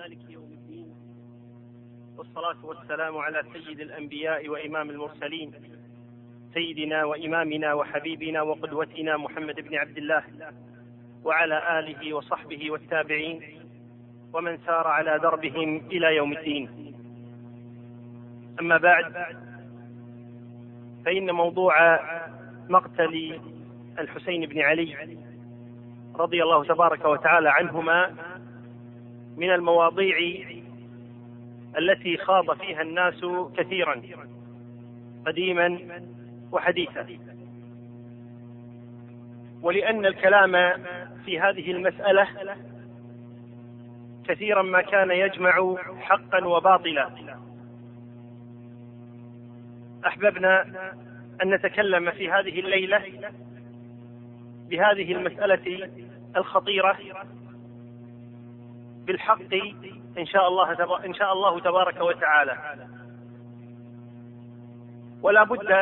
مالك يوم الدين. والصلاة والسلام على سيد الأنبياء وإمام المرسلين سيدنا وإمامنا وحبيبنا وقدوتنا محمد بن عبد الله وعلى آله وصحبه والتابعين ومن سار على دربهم إلى يوم الدين. أما بعد فإن موضوع مقتل الحسين بن علي رضي الله تبارك وتعالى عنهما من المواضيع التي خاض فيها الناس كثيرا قديما وحديثا. ولأن الكلام في هذه المسألة كثيرا ما كان يجمع حقا وباطلا. أحببنا أن نتكلم في هذه الليلة بهذه المسألة الخطيرة بالحق إن شاء الله إن شاء الله تبارك وتعالى. ولا بد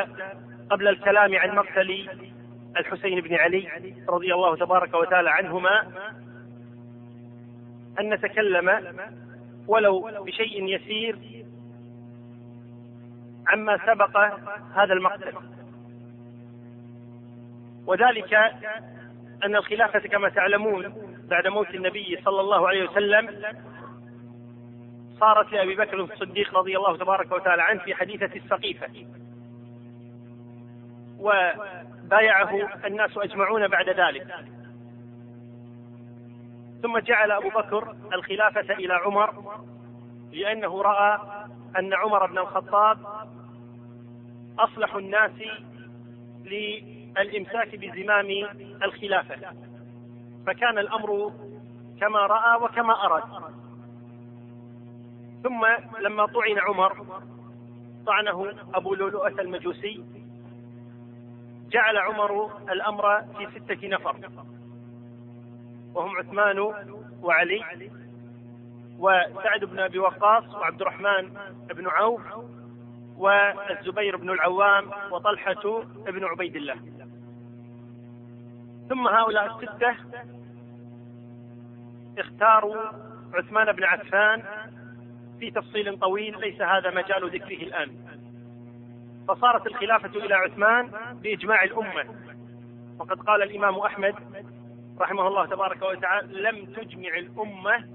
قبل الكلام عن مقتل الحسين بن علي رضي الله تبارك وتعالى عنهما أن نتكلم ولو بشيء يسير عما سبق هذا المقتل. وذلك أن الخلافة كما تعلمون بعد موت النبي صلى الله عليه وسلم صارت لأبي بكر الصديق رضي الله تبارك وتعالى عنه في حديثة السقيفة. وبايعه الناس أجمعون بعد ذلك. ثم جعل أبو بكر الخلافة إلى عمر لأنه رأى أن عمر بن الخطاب أصلح الناس للإمساك بزمام الخلافة. فكان الأمر كما رأى وكما أراد. ثم لما طعن عمر طعنه أبو لؤلؤة المجوسي جعل عمر الأمر في ستة نفر. وهم عثمان وعلي وسعد بن أبي وقاص وعبد الرحمن بن عوف والزبير بن العوام وطلحة بن عبيد الله. ثم هؤلاء الستة اختاروا عثمان بن عفان في تفصيل طويل ليس هذا مجال ذكره الآن. فصارت الخلافة إلى عثمان بإجماع الأمة. وقد قال الإمام أحمد رحمه الله تبارك وتعالى لم تجمع الأمة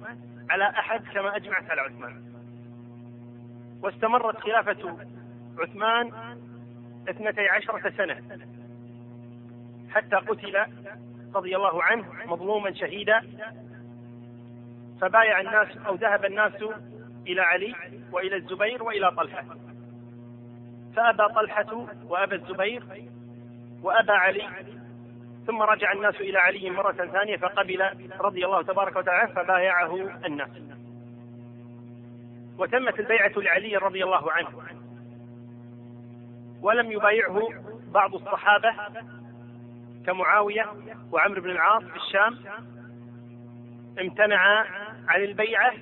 على أحد كما أجمعت على عثمان. واستمرت خلافة عثمان اثنتي عشرة سنة حتى قتل رضي الله عنه مظلوما شهيدا فبايع الناس أو ذهب الناس إلى علي وإلى الزبير وإلى طلحة. فأبى طلحة وأبى الزبير وأبى علي ثم رجع الناس إلى علي مرة ثانية فقبل رضي الله تبارك وتعالى فبايعه الناس. وتمت البيعة لعلي رضي الله عنه. ولم يبايعه بعض الصحابة كمعاوية وعمرو بن العاص في الشام. امتنع عن البيعة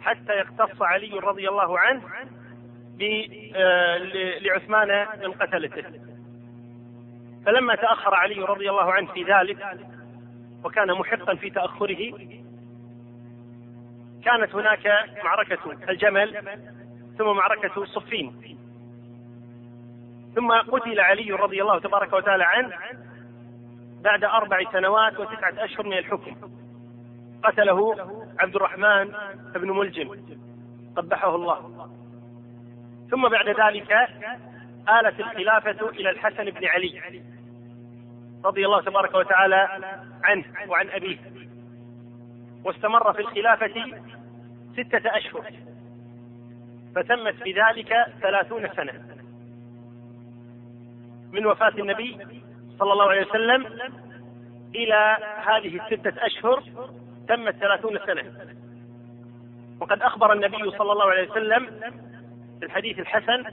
حتى يقتص علي رضي الله عنه آه، لعثمان من قتلته. فلما تأخر علي رضي الله عنه في ذلك وكان محقا في تأخره كانت هناك معركة الجمل ثم معركة صفين. ثم قتل علي رضي الله تبارك وتعالى عنه بعد أربع سنوات وتسعة أشهر من الحكم. قتله عبد الرحمن بن ملجم قبحه الله. ثم بعد ذلك آلت الخلافة إلى الحسن بن علي رضي الله تبارك وتعالى عنه وعن أبيه. واستمر في الخلافة ستة أشهر. فتمت بذلك ثلاثون سنة. من وفاة النبي صلى الله عليه وسلم إلى هذه الستة أشهر تمت ثلاثون سنة. وقد أخبر النبي صلى الله عليه وسلم في الحديث الحسن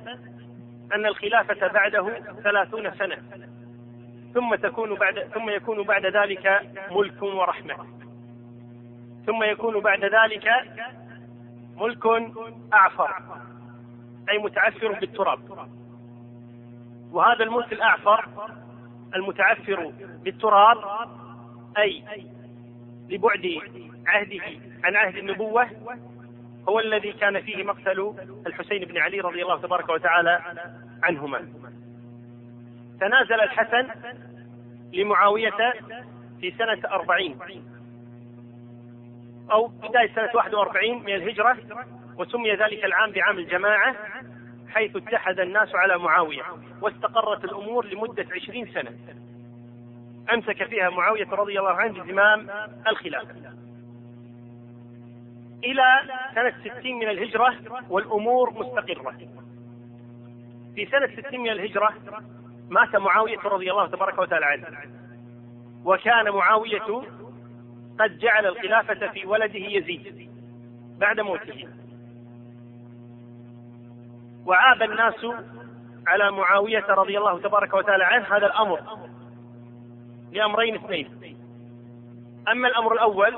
أن الخلافة بعده ثلاثون سنة. ثم تكون بعد ثم يكون بعد ذلك ملك ورحمة. ثم يكون بعد ذلك ملك أعفر. أي متعفر بالتراب. وهذا الملك الأعفر المتعفر بالتراب أي لبعد عهده عن عهد النبوة هو الذي كان فيه مقتل الحسين بن علي رضي الله تبارك وتعالى عنهما. تنازل الحسن لمعاوية في سنة أربعين أو بداية سنة 41 من الهجرة وسمي ذلك العام بعام الجماعة حيث اتحد الناس على معاوية واستقرت الأمور لمدة عشرين سنة. أمسك فيها معاوية رضي الله عنه بزمام الخلافة. إلى سنة ستين من الهجرة والأمور مستقرة. في سنة ستين من الهجرة مات معاوية رضي الله تبارك وتعالى عنه. وكان معاوية قد جعل الخلافة في ولده يزيد بعد موته. وعاب الناس على معاوية رضي الله تبارك وتعالى عنه هذا الأمر. لأمرين اثنين. أما الأمر الأول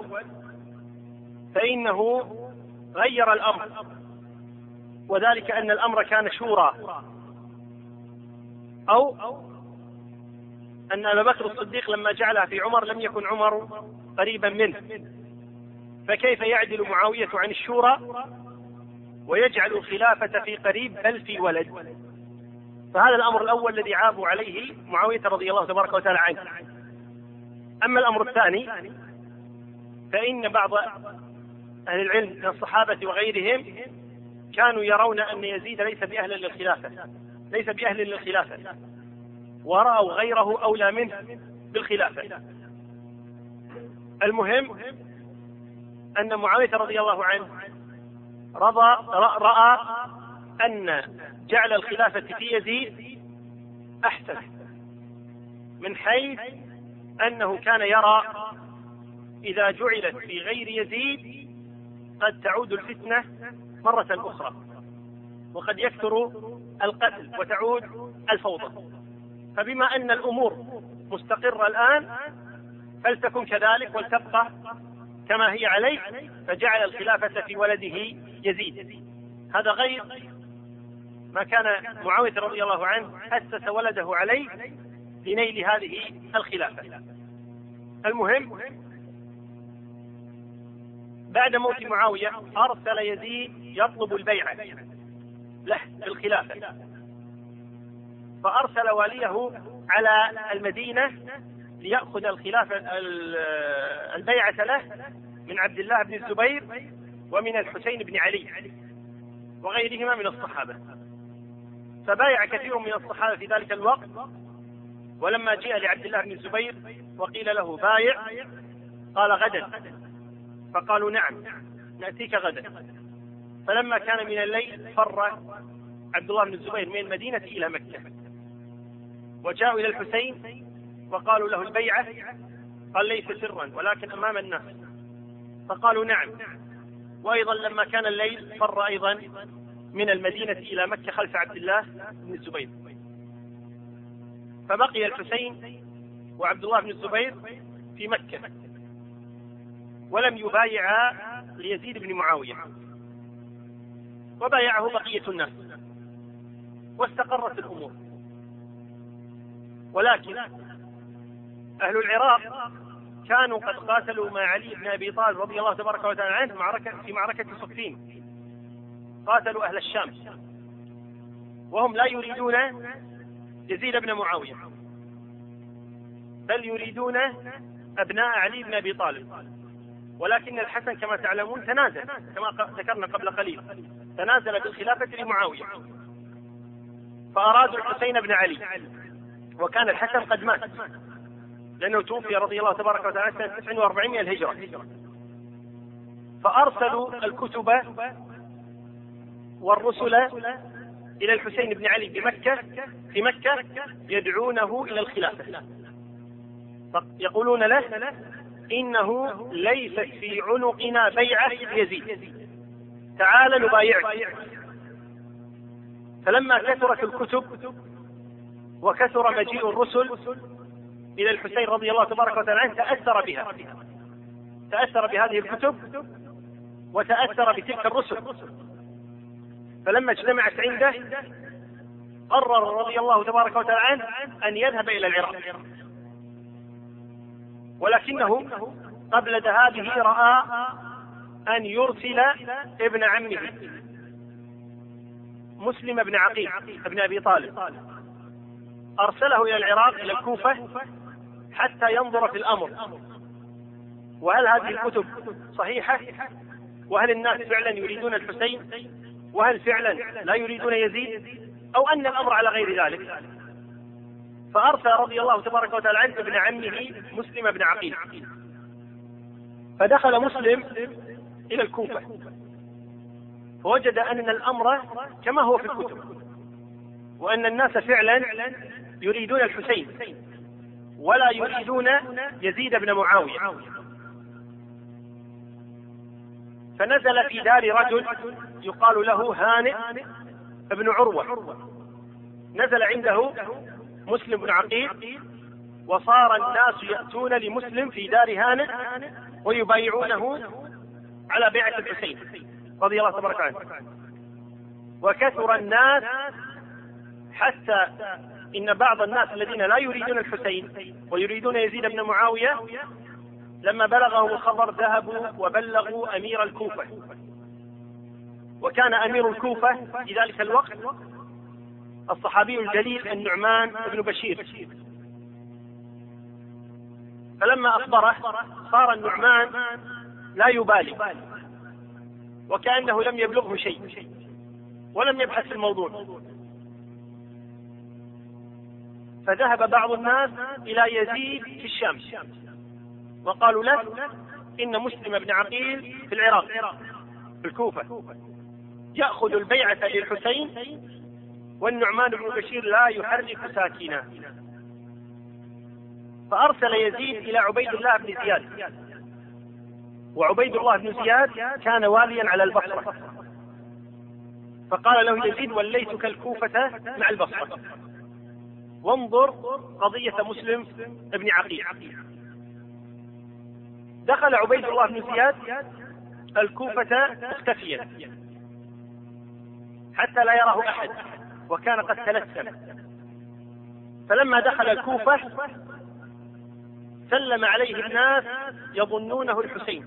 فإنه غير الأمر وذلك أن الأمر كان شورى أو أن أبا بكر الصديق لما جعلها في عمر لم يكن عمر قريبا منه. فكيف يعدل معاوية عن الشورى؟ ويجعل الخلافة في قريب بل في ولد. فهذا الأمر الأول الذي عابوا عليه معاوية رضي الله تبارك وتعالى عنه. أما الأمر الثاني فإن بعض أهل العلم من الصحابة وغيرهم كانوا يرون أن يزيد ليس بأهل للخلافة ليس بأهل للخلافة ورأوا غيره أولى منه بالخلافة. المهم أن معاوية رضي الله عنه رضى رأى أن جعل الخلافة في يزيد أحسن من حيث أنه كان يرى إذا جعلت في غير يزيد قد تعود الفتنة مرة أخرى وقد يكثر القتل وتعود الفوضى. فبما أن الأمور مستقرة الآن فلتكن كذلك ولتبقى كما هي عليه فجعل الخلافة في ولده يزيد. هذا غير ما كان معاوية رضي الله عنه أسس ولده عليه لنيل هذه الخلافة. المهم بعد موت معاوية أرسل يزيد يطلب البيعة له بالخلافة فأرسل واليه على المدينة ليأخذ الخلافة البيعة له من عبد الله بن الزبير ومن الحسين بن علي وغيرهما من الصحابة. فبايع كثير من الصحابة في ذلك الوقت ولما جاء لعبد الله بن الزبير وقيل له بايع قال غدا. فقالوا نعم نأتيك غدا. فلما كان من الليل فر عبد الله بن الزبير من المدينة إلى مكة. وجاءوا إلى الحسين وقالوا له البيعة قال ليس سرا ولكن أمام الناس. فقالوا نعم. وأيضا لما كان الليل فر أيضا من المدينة إلى مكة خلف عبد الله بن الزبير. فبقي الحسين وعبد الله بن الزبير في مكة ولم يبايعا ليزيد بن معاوية وبايعه بقية الناس واستقرت الأمور. ولكن أهل العراق كانوا قد قاتلوا مع علي بن أبي طالب رضي الله تبارك وتعالى عنه معركة في معركة صفين. قاتلوا أهل الشام. وهم لا يريدون يزيد بن معاوية. بل يريدون أبناء علي بن أبي طالب. ولكن الحسن كما تعلمون تنازل كما ذكرنا قبل قليل. تنازل بالخلافة لمعاوية. فأرادوا الحسين بن علي. وكان الحسن قد مات. لأنه توفي رضي الله تبارك وتعالى سنة 49 من الهجرة. فأرسلوا الكتب والرسل إلى الحسين بن علي بمكة في مكة يدعونه إلى الخلافة. يقولون له إنه ليست في عنقنا بيعة يزيد. تعال نبايعك. فلما كثرت الكتب وكثر مجيء الرسل إلى الحسين رضي الله تبارك وتعالى عنه تأثر بها. تأثر بهذه الكتب وتأثر بتلك الرسل. فلما اجتمعت عنده قرر رضي الله تبارك وتعالى عنه أن يذهب إلى العراق. ولكنه قبل ذهابه رأى أن يرسل ابن عمه مسلم بن عقيل بن أبي طالب. أرسله إلى العراق إلى الكوفة حتى ينظر في الأمر. وهل هذه الكتب صحيحة؟ وهل الناس فعلا يريدون الحسين وهل فعلا لا يريدون يزيد؟ أو أن الأمر على غير ذلك؟ فأرسل رضي الله تبارك وتعالى عنه ابن عمه مسلم بن عقيل. فدخل مسلم إلى الكوفة. فوجد أن الأمر كما هو في الكتب وأن الناس فعلا يريدون الحسين ولا يريدون يزيد بن معاوية. فنزل في دار رجل يقال له هانئ بن عروة. نزل عنده مسلم بن عقيل وصار الناس يأتون لمسلم في دار هانئ ويبايعونه على بيعة الحسين رضي الله تبارك عنه. وكثر الناس حتى إن بعض الناس الذين لا يريدون الحسين ويريدون يزيد بن معاوية لما بلغهم الخبر ذهبوا وبلغوا أمير الكوفة. وكان أمير الكوفة في ذلك الوقت الصحابي الجليل النعمان بن بشير. فلما أخبره صار النعمان لا يبالي وكأنه لم يبلغه شيء ولم يبحث في الموضوع. فذهب بعض الناس إلى يزيد في الشام. وقالوا له إن مسلم بن عقيل في العراق في الكوفة. يأخذ البيعة للحسين والنعمان بن بشير لا يحرك ساكنا. فأرسل يزيد إلى عبيد الله بن زياد. وعبيد الله بن زياد كان واليا على البصرة. فقال له يزيد وليتك الكوفة مع البصرة. وانظر قضية مسلم بن عقيل. دخل عبيد الله بن زياد الكوفة مختفيا حتى لا يراه أحد وكان قد تلثم فلما دخل الكوفة سلم عليه الناس يظنونه الحسين.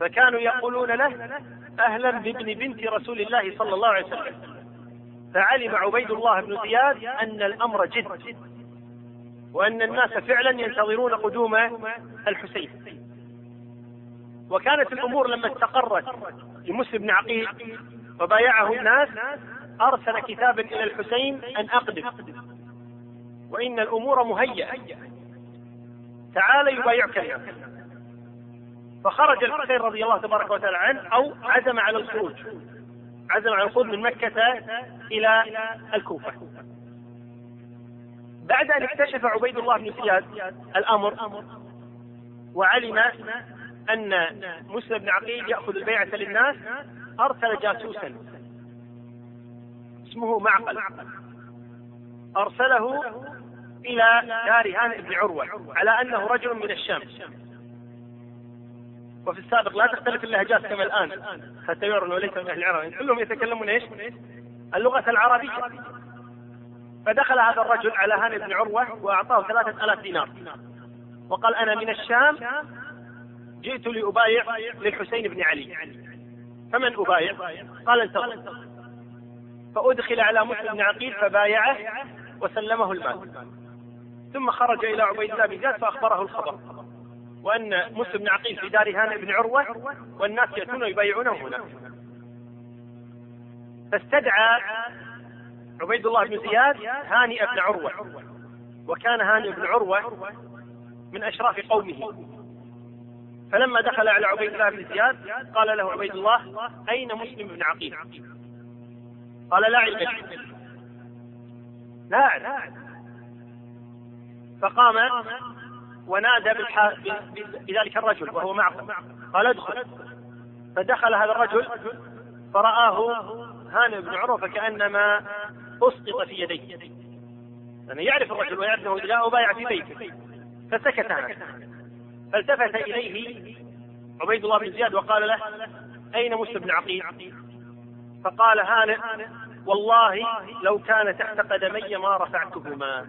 فكانوا يقولون له أهلا بابن بنت رسول الله صلى الله عليه وسلم. فعلم عبيد الله بن زياد أن الأمر جد. وأن الناس فعلا ينتظرون قدوم الحسين. وكانت الأمور لما استقرت لمسلم بن عقيل وبايعه الناس أرسل كتابا إلى الحسين أن أقدم. وإن الأمور مهيئة. تعال يبايعك الناس. فخرج الحسين رضي الله تبارك وتعالى عنه أو عزم على الخروج. عزم على الخروج من مكة إلى الكوفة. بعد أن اكتشف عبيد الله بن زياد الأمر وعلم أن مسلم بن عقيل يأخذ البيعة للناس أرسل جاسوسا. اسمه معقل. أرسله إلى دار هانئ بن عروة على أنه رجل من الشام. وفي السابق لا تختلف اللهجات كما الآن حتى يعرف وليس من أهل العرب كلهم يتكلمون إيش؟ اللغة العربية. فدخل هذا الرجل على هانئ بن عروة وأعطاه ثلاثة آلاف دينار. وقال أنا من الشام جئت لأبايع للحسين بن علي. فمن أبايع؟ قال انتظر فأدخل على مسلم بن عقيل فبايعه وسلمه المال. ثم خرج إلى عبيد الله بن زياد فأخبره الخبر. وأن مسلم بن عقيل في دار هانئ بن عروة والناس يأتون ويبايعونه هنا فاستدعى عبيد الله بن زياد هانئ بن عروة. وكان هانئ بن عروة من أشراف قومه. فلما دخل على عبيد الله بن زياد قال له عبيد الله أين مسلم بن عقيل؟ قال لا علم لا أعلم فقام ونادى بذلك الرجل وهو معه. قال ادخل. فدخل هذا الرجل فرآه هانئ بن عروة فكأنما أسقط في يديه. لأنه يعرف الرجل ويعرف أنه جاء وبايع في بيته. فسكت عنه. فالتفت إليه عبيد الله بن زياد وقال له أين مسلم بن عقيل؟ فقال هانئ والله لو كان تحت قدمي ما رفعتهما.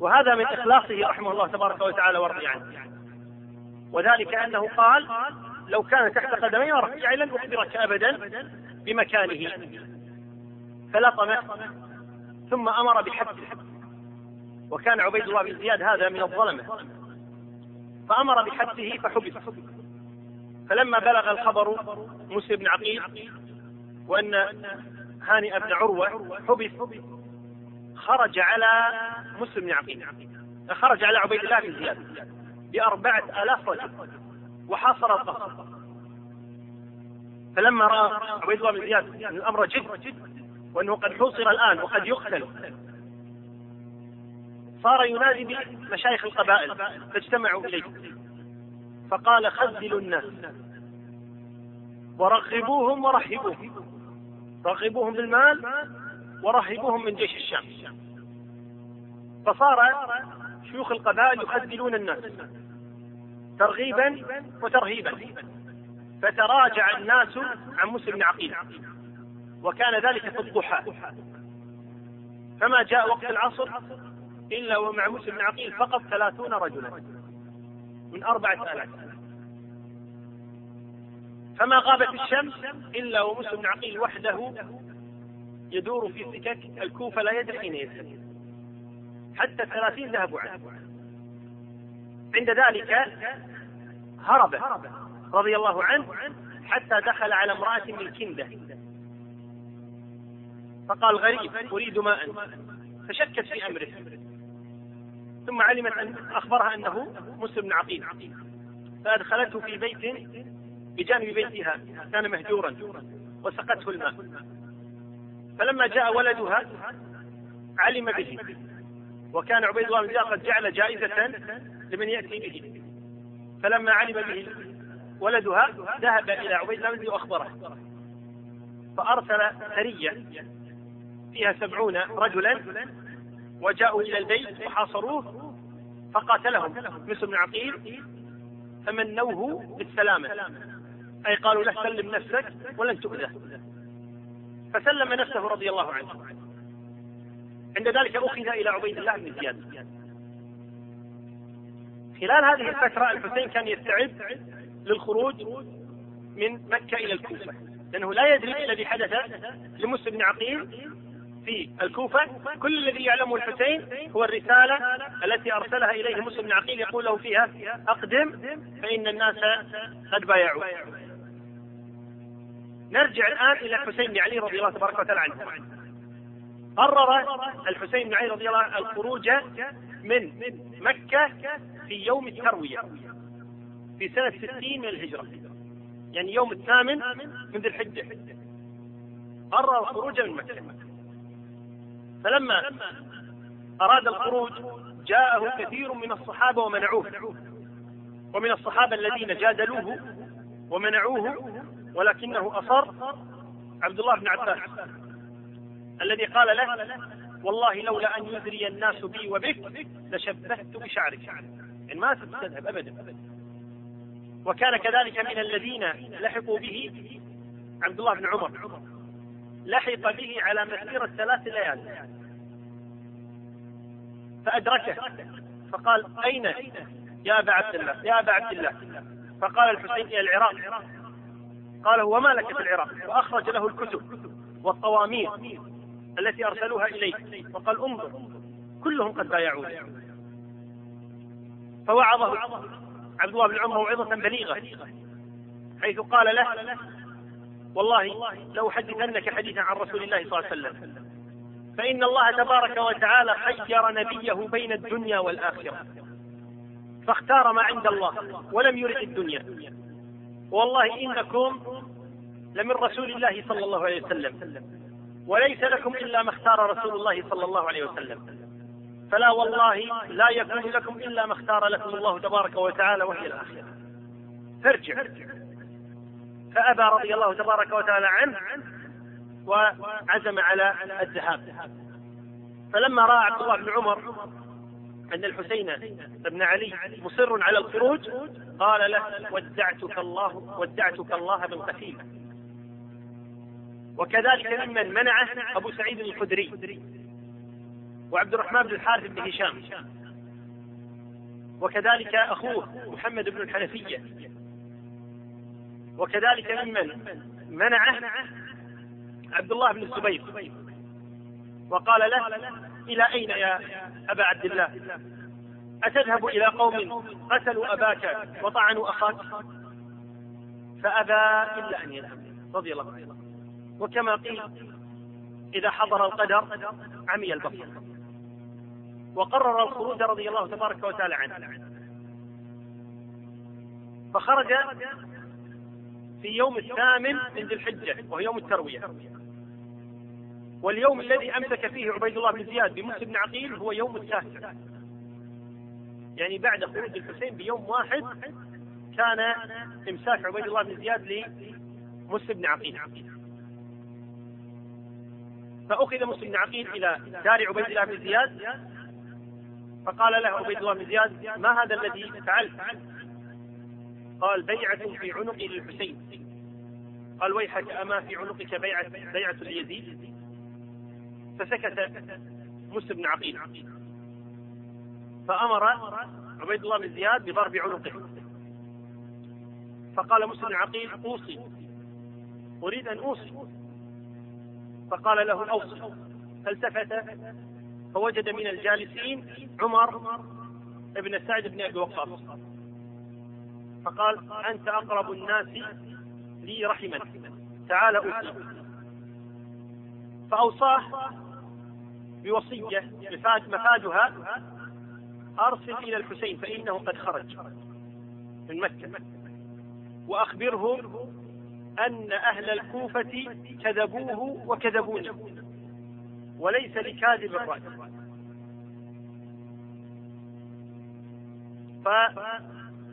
وهذا من إخلاصه رحمه الله تبارك وتعالى ورضي عنه. وذلك أنه قال لو كان تحت قدمي ورفيعي لن أخبرك أبدا بمكانه. فلطمه ثم أمر بحبسه وكان عبيد الله بن زياد هذا من الظلمة. فأمر بحبسه فحبس. فلما بلغ الخبر موسى بن عقيل وأن هانئ بن عروة حبس خرج على مسلم بن عقيل. خرج على عبيد الله بن زياد بأربعة آلاف رجل وحاصر القصر فلما رأى عبيد الله بن زياد أن الأمر جد وأنه قد حوصر الآن وقد يقتل. صار ينادي بمشايخ القبائل فاجتمعوا إليه. فقال خذلوا الناس. ورغبوهم ورهبوهم رغبوهم بالمال ورهبوهم من جيش الشام. فصار شيوخ القبائل يخذلون الناس. ترغيبا وترهيبا. فتراجع الناس عن مسلم بن عقيل. وكان ذلك في الضحى. فما جاء وقت العصر إلا ومع مسلم بن عقيل فقط ثلاثون رجلا من أربعة آلاف. فما غابت الشمس إلا ومسلم بن عقيل وحده يدور في سكك الكوفة لا يدري أين يذهب. حتى الثلاثين ذهبوا عنه. عند ذلك هرب رضي الله عنه حتى دخل على امرأة من كندة فقال غريب أريد ماء. فشكت في أمره. ثم علمت أن أخبرها أنه مسلم بن عقيل. فأدخلته في بيت بجانب بيتها كان مهجورا وسقته الماء. فلما جاء ولدها علم به. وكان عبيد الله بن قد جعل جائزة لمن يأتي به. فلما علم به ولدها ذهب إلى عبيد الله بن وأخبره. فأرسل سرية فيها سبعون رجلا وجاءوا إلى البيت وحاصروه فقاتلهم مثل بن عقيل فمنوه بالسلامة. أي قالوا له سلم نفسك ولن تؤذى. فسلم نفسه رضي الله عنه. عند ذلك أخذ إلى عبيد الله بن زياد. خلال هذه الفترة الحسين كان يستعد للخروج من مكة إلى الكوفة لأنه لا يدري الذي حدث لمسلم بن عقيل في الكوفة. كل الذي يعلمه الحسين هو الرسالة التي أرسلها إليه مسلم بن عقيل يقول له فيها أقدم فإن الناس قد بايعوا. نرجع الآن إلى الحسين بن علي رضي الله تبارك وتعالى عنه. قرر الحسين بن علي رضي الله عنه الخروج من مكة في يوم التروية في سنة ستين من الهجرة يعني يوم الثامن من ذي الحجة. قرر الخروج من مكة. فلما أراد الخروج جاءه كثير من الصحابة ومنعوه. ومن الصحابة الذين جادلوه ومنعوه ولكنه أصر عبد الله بن عباس الذي قال له والله لولا أن يدري الناس بي وبك لشبهت بشعرك. يعني ما تذهب أبدا. وكان كذلك من الذين لحقوا به عبد الله بن عمر. لحق به على مسيرة ثلاث ليال. فأدركه. فقال أين؟ يا أبا عبد الله يا أبا عبد الله. فقال الحسين إلى العراق. قال وما لك في العراق؟ وأخرج له الكتب والطوامير التي أرسلوها إليه. وقال انظر كلهم قد بايعوني فوعظه عبد الله بن عمر موعظة بليغة حيث قال له والله لو حدثنك حديثا عن رسول الله صلى الله عليه وسلم. فإن الله تبارك وتعالى خير نبيه بين الدنيا والآخرة. فاختار ما عند الله ولم يرد الدنيا. والله إنكم لمن رسول الله صلى الله عليه وسلم. وليس لكم إلا ما اختار رسول الله صلى الله عليه وسلم. فلا والله لا يكون لكم إلا ما اختار لكم الله تبارك وتعالى وهي الآخرة. فارجع. فأبى رضي الله تبارك وتعالى عنه وعزم على الذهاب. فلما رأى عبد الله بن عمر أن الحسين بن علي مصر على الخروج قال له ودعتك الله ودعتك الله بالقتيل وكذلك ممن منعه أبو سعيد الخدري وعبد الرحمن بن الحارث بن هشام. وكذلك أخوه محمد بن الحنفية وكذلك ممن منعه عبد الله بن الزبير. وقال له إلى أين يا أبا عبد الله أتذهب إلى قوم قتلوا أباك وطعنوا أخاك؟ فأبى إلا أن يذهب. رضي الله عنه. وكما قيل إذا حضر القدر عمي البصر. وقرر الخروج رضي الله تبارك وتعالى عنه. فخرج في يوم الثامن من ذي الحجة وهو يوم التروية. واليوم الذي أمسك فيه عبيد الله بن زياد بموسى بن عقيل هو يوم التاسع. يعني بعد خروج الحسين بيوم واحد كان إمساك عبيد الله بن زياد لموسى بن عقيل. فأخذ مسلم بن عقيل إلى دار عبيد الله بن زياد فقال له عبيد الله بن زياد ما هذا الذي فعلت؟ قال بيعة في عنقي للحسين قال ويحك أما في عنقك بيعة بيعة ليزيد فسكت مسلم بن عقيل. فأمر عبيد الله بن زياد بضرب عنقه. فقال مسلم بن عقيل أوصي. أريد أن أوصي. فقال له أوصي. فالتفت فوجد من الجالسين عمر ابن سعد بن أبي وقاص. فقال أنت أقرب الناس لي رحما. تعال أوصي. فأوصاه بوصية مفاد مفادها أرسل إلى الحسين فإنه قد خرج من مكة. وأخبره أن أهل الكوفة كذبوه وكذبوني وليس لكاذب الرأي.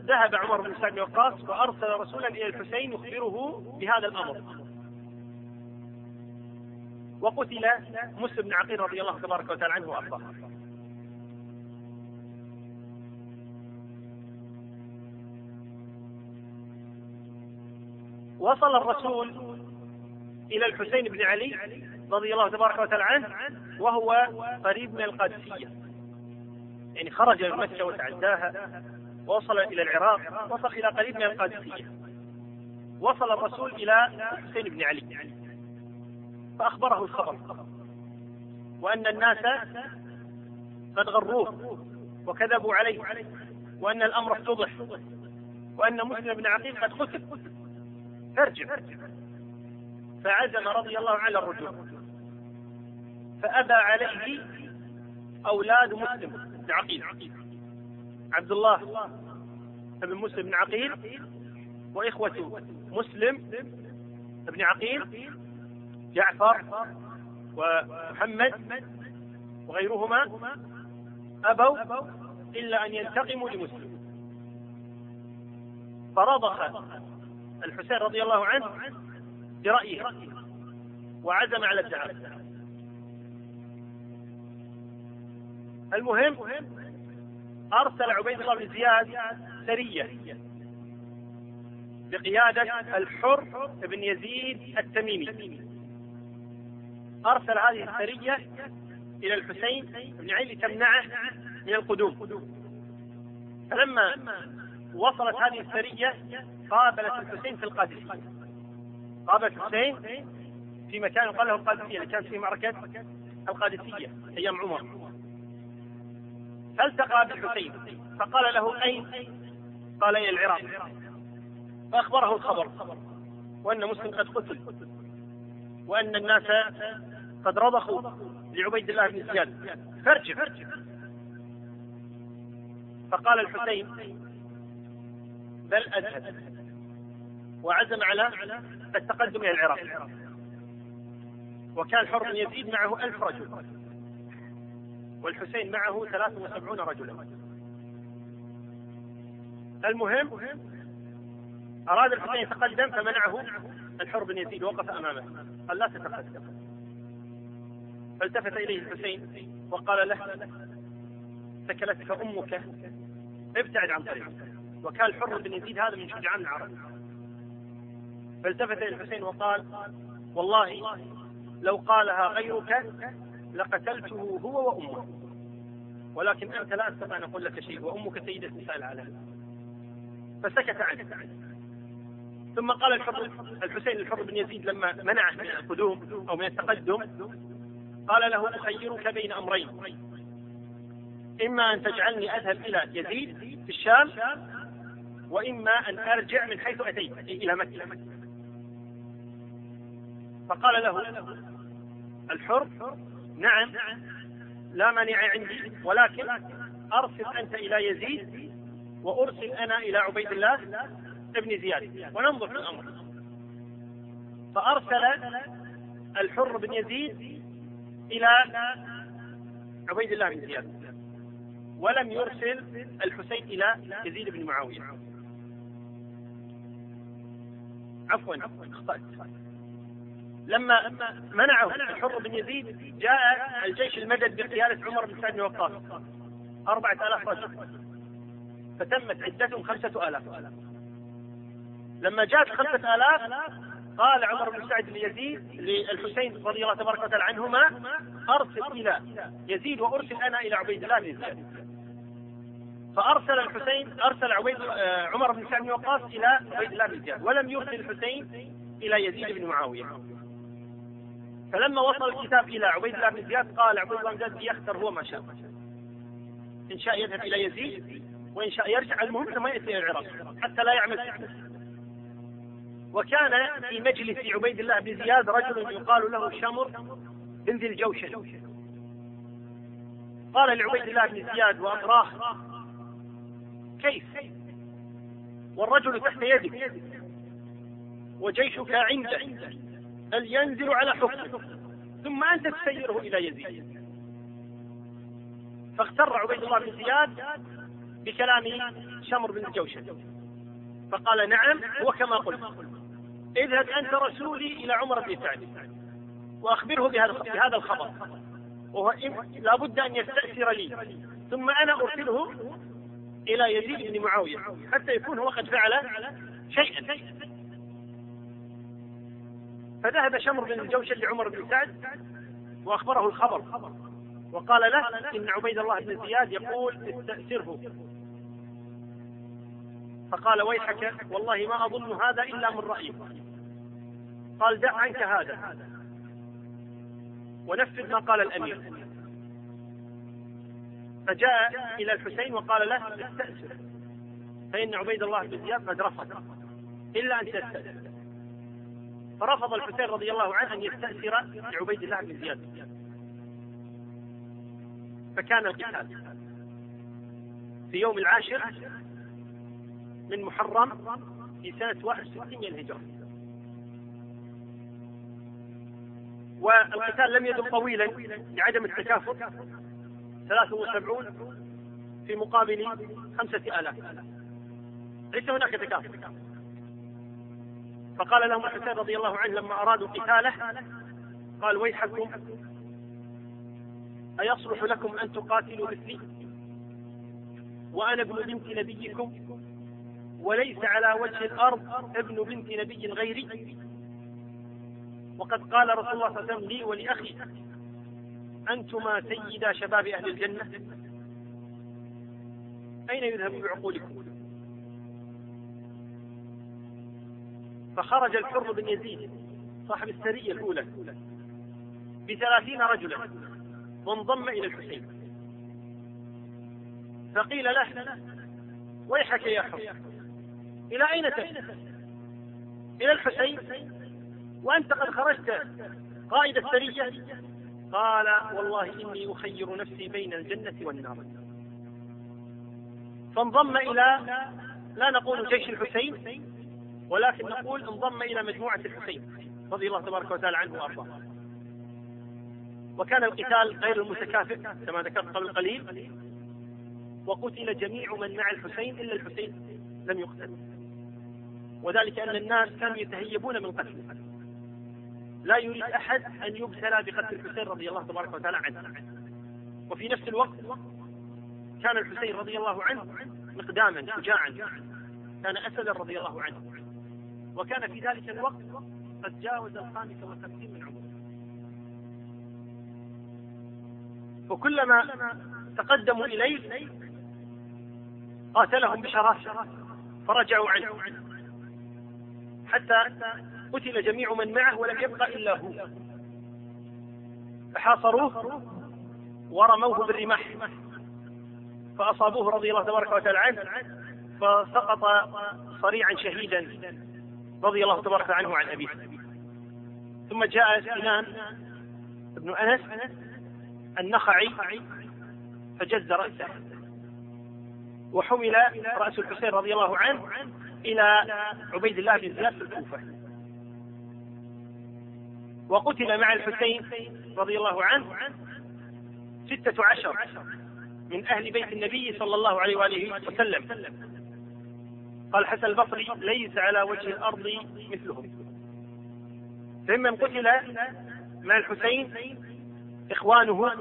فذهب عمر بن سعد وقاص وأرسل رسولا إلى الحسين يخبره بهذا الأمر. وقتل مسلم بن عقيل رضي الله تبارك وتعالى عنه وأرضاه. وصل الرسول إلى الحسين بن علي رضي الله تبارك وتعالى عنه وهو قريب من القادسية. يعني خرج من مكة وتعداها. وصل إلى العراق وصل إلى قريب من القادسية. وصل الرسول إلى الحسين بن علي. فأخبره الخبر. وأن الناس قد غروه وكذبوا عليه وأن الأمر افتضح وأن مسلم بن عقيل قد قتل ارجع فعزم رضي الله على الرجوع. فأبى عليه أولاد مسلم بن عقيل. عبد الله بن مسلم بن عقيل وإخوة مسلم بن عقيل جعفر ومحمد وغيرهما أبوا إلا أن ينتقموا لمسلم. فرضخ الحسين رضي الله عنه برأيه وعزم على الدعاء. المهم أرسل عبيد الله بن زياد سرية بقيادة الحر بن يزيد التميمي. أرسل هذه السرية إلى الحسين بن علي لتمنعه من القدوم. فلما وصلت هذه السرية قابلت الحسين في القادسية قابلت الحسين في مكان يقال له القادسية اللي كانت في معركة القادسية أيام عمر. فالتقى بالحسين فقال له أين؟ قال إلى العراق؟ فأخبره الخبر وأن مسلم قد قتل وأن الناس قد رضخوا لعبيد الله بن زياد. فارجع. فقال الحسين بل أذهب وعزم على التقدم إلى العراق. وكان حر يزيد معه ألف رجل. والحسين معه ثلاث وسبعون رجلا. المهم أراد الحسين يتقدم فمنعه الحر بن يزيد وقف أمامه. قال لا تتقدم. فالتفت إليه الحسين وقال له سكلتك أمك ابتعد عن طريقك. وكان الحر بن يزيد هذا من شجعان العرب. فالتفت إلى الحسين وقال والله لو قالها غيرك لقتلته هو وأمه. ولكن أنت لا أستطيع أن أقول لك شيء وأمك سيدة نساء العالم. فسكت عنه. ثم قال الحر الحسين الحر بن يزيد لما منعه من القدوم أو من التقدم قال له أخيرك بين أمرين. إما أن تجعلني أذهب إلى يزيد في الشام وإما أن أرجع من حيث أتيت إلى مكة. فقال له الحر نعم لا مانع عندي ولكن أرسل أنت إلى يزيد وأرسل أنا إلى عبيد الله ابن زياد وننظر في الأمر. فأرسل الحر بن يزيد إلى عبيد الله بن زياد ولم يرسل الحسين إلى يزيد بن معاوية. عفوا أخطأت لما منعه الحر بن يزيد جاء الجيش المدد بقيادة عمر بن سعد بن وقاص أربعة آلاف رجل. فتمت عدتهم خمسة آلاف. لما جاءت خمسة آلاف قال عمر بن سعد ليزيد للحسين رضي الله تبارك وتعالى عنهما أرسل إلى يزيد وأرسل أنا إلى عبيد الله بن زياد فأرسل الحسين أرسل عبيد عمر بن سعد بن وقاص إلى عبيد الله بن زياد ولم يرسل الحسين إلى يزيد بن معاوية. فلما وصل الكتاب إلى عبيد الله بن زياد قال عبيد الله بن زياد يختر هو ما شاء. إن شاء يذهب إلى يزيد وإن شاء يرجع المهم ثم ياتي إلى العراق حتى لا يعمل. وكان في مجلس عبيد الله بن زياد رجل يقال له شمر بن ذي الجوشن. قال لعبيد الله بن زياد وأقراه كيف؟ والرجل تحت يدك. وجيشك عندك. بل ينزل على حكمك ثم أنت تسيره إلى يزيد. فاغتر عبيد الله بن زياد بكلام شمر بن الجوشن فقال نعم هو كما قلت. اذهب أنت رسولي إلى عمر بن سعد وأخبره بهذا الخبر. وهو لابد أن يستأثر لي. ثم أنا أرسله إلى يزيد بن معاوية حتى يكون هو قد فعل شيئا. فذهب شمر بن الجوشن لعمر بن سعد وأخبره الخبر وقال له إن عبيد الله بن زياد يقول استأسره. فقال ويحك والله ما أظن هذا إلا من رأيك قال دع عنك هذا. ونفذ ما قال الأمير. فجاء إلى الحسين وقال له استأسر. فإن عبيد الله بن زياد قد رفض. إلا أن تستأسر. فرفض الحسين رضي الله عنه أن يستأسر لعبيد الله بن زياد. فكان القتال. في يوم العاشر من محرم في سنة 61 من الهجرة. والقتال لم يدم طويلا لعدم التكافؤ. ثلاثة وسبعون في مقابل خمسة آلاف. ليس هناك تكافؤ. فقال لهم الحسين رضي الله عنه لما أرادوا قتاله قال ويحكم أيصلح لكم أن تقاتلوا مثلي؟ وأنا ابن بنت نبيكم وليس على وجه الأرض ابن بنت نبي غيري. وقد قال رسول الله صلى الله عليه وسلم لي ولأخي أنتما سيدا شباب أهل الجنة. أين يذهب بعقولكم؟ فخرج الحر بن يزيد صاحب السرية الأولى بثلاثين رجلا وانضم إلى الحسين. فقيل له ويحك يا حر إلى أين تذهب إلى الحسين وأنت قد خرجت قائد السرية؟ قال والله إني أخير نفسي بين الجنة والنار. فانضم إلى لا نقول جيش الحسين ولكن نقول انضم إلى مجموعة الحسين رضي الله تبارك وتعالى عنه وأرضاه. وكان القتال غير المتكافئ كما ذكرت قبل قليل وقتل جميع من مع الحسين إلا الحسين لم يقتل. وذلك أن الناس كانوا يتهيبون من قتله. لا يريد أحد أن يبتلى بقتل الحسين رضي الله تبارك وتعالى عنه. وفي نفس الوقت كان الحسين رضي الله عنه مقداما شجاعا. كان أسدا رضي الله عنه. وكان في ذلك الوقت قد جاوز الخامسة والخمسين من عمره. وكلما تقدموا إليه قاتلهم بشراسة فرجعوا عنه. حتى قتل جميع من معه ولم يبق إلا هو. فحاصروه ورموه بالرماح. فأصابوه رضي الله تبارك وتعالى عنه فسقط صريعا شهيدا. رضي الله تبارك عنه عن أبيه. ثم جاء سنان بن أنس النخعي فجز رأسه. وحمل رأس الحسين رضي الله عنه إلى عبيد الله بن زياد في الكوفة. وقتل مع الحسين رضي الله عنه ستة عشر من أهل بيت النبي صلى الله عليه وآله وسلم. قال حسن البصري ليس على وجه الأرض مثلهم. فممن قتل مع الحسين إخوانه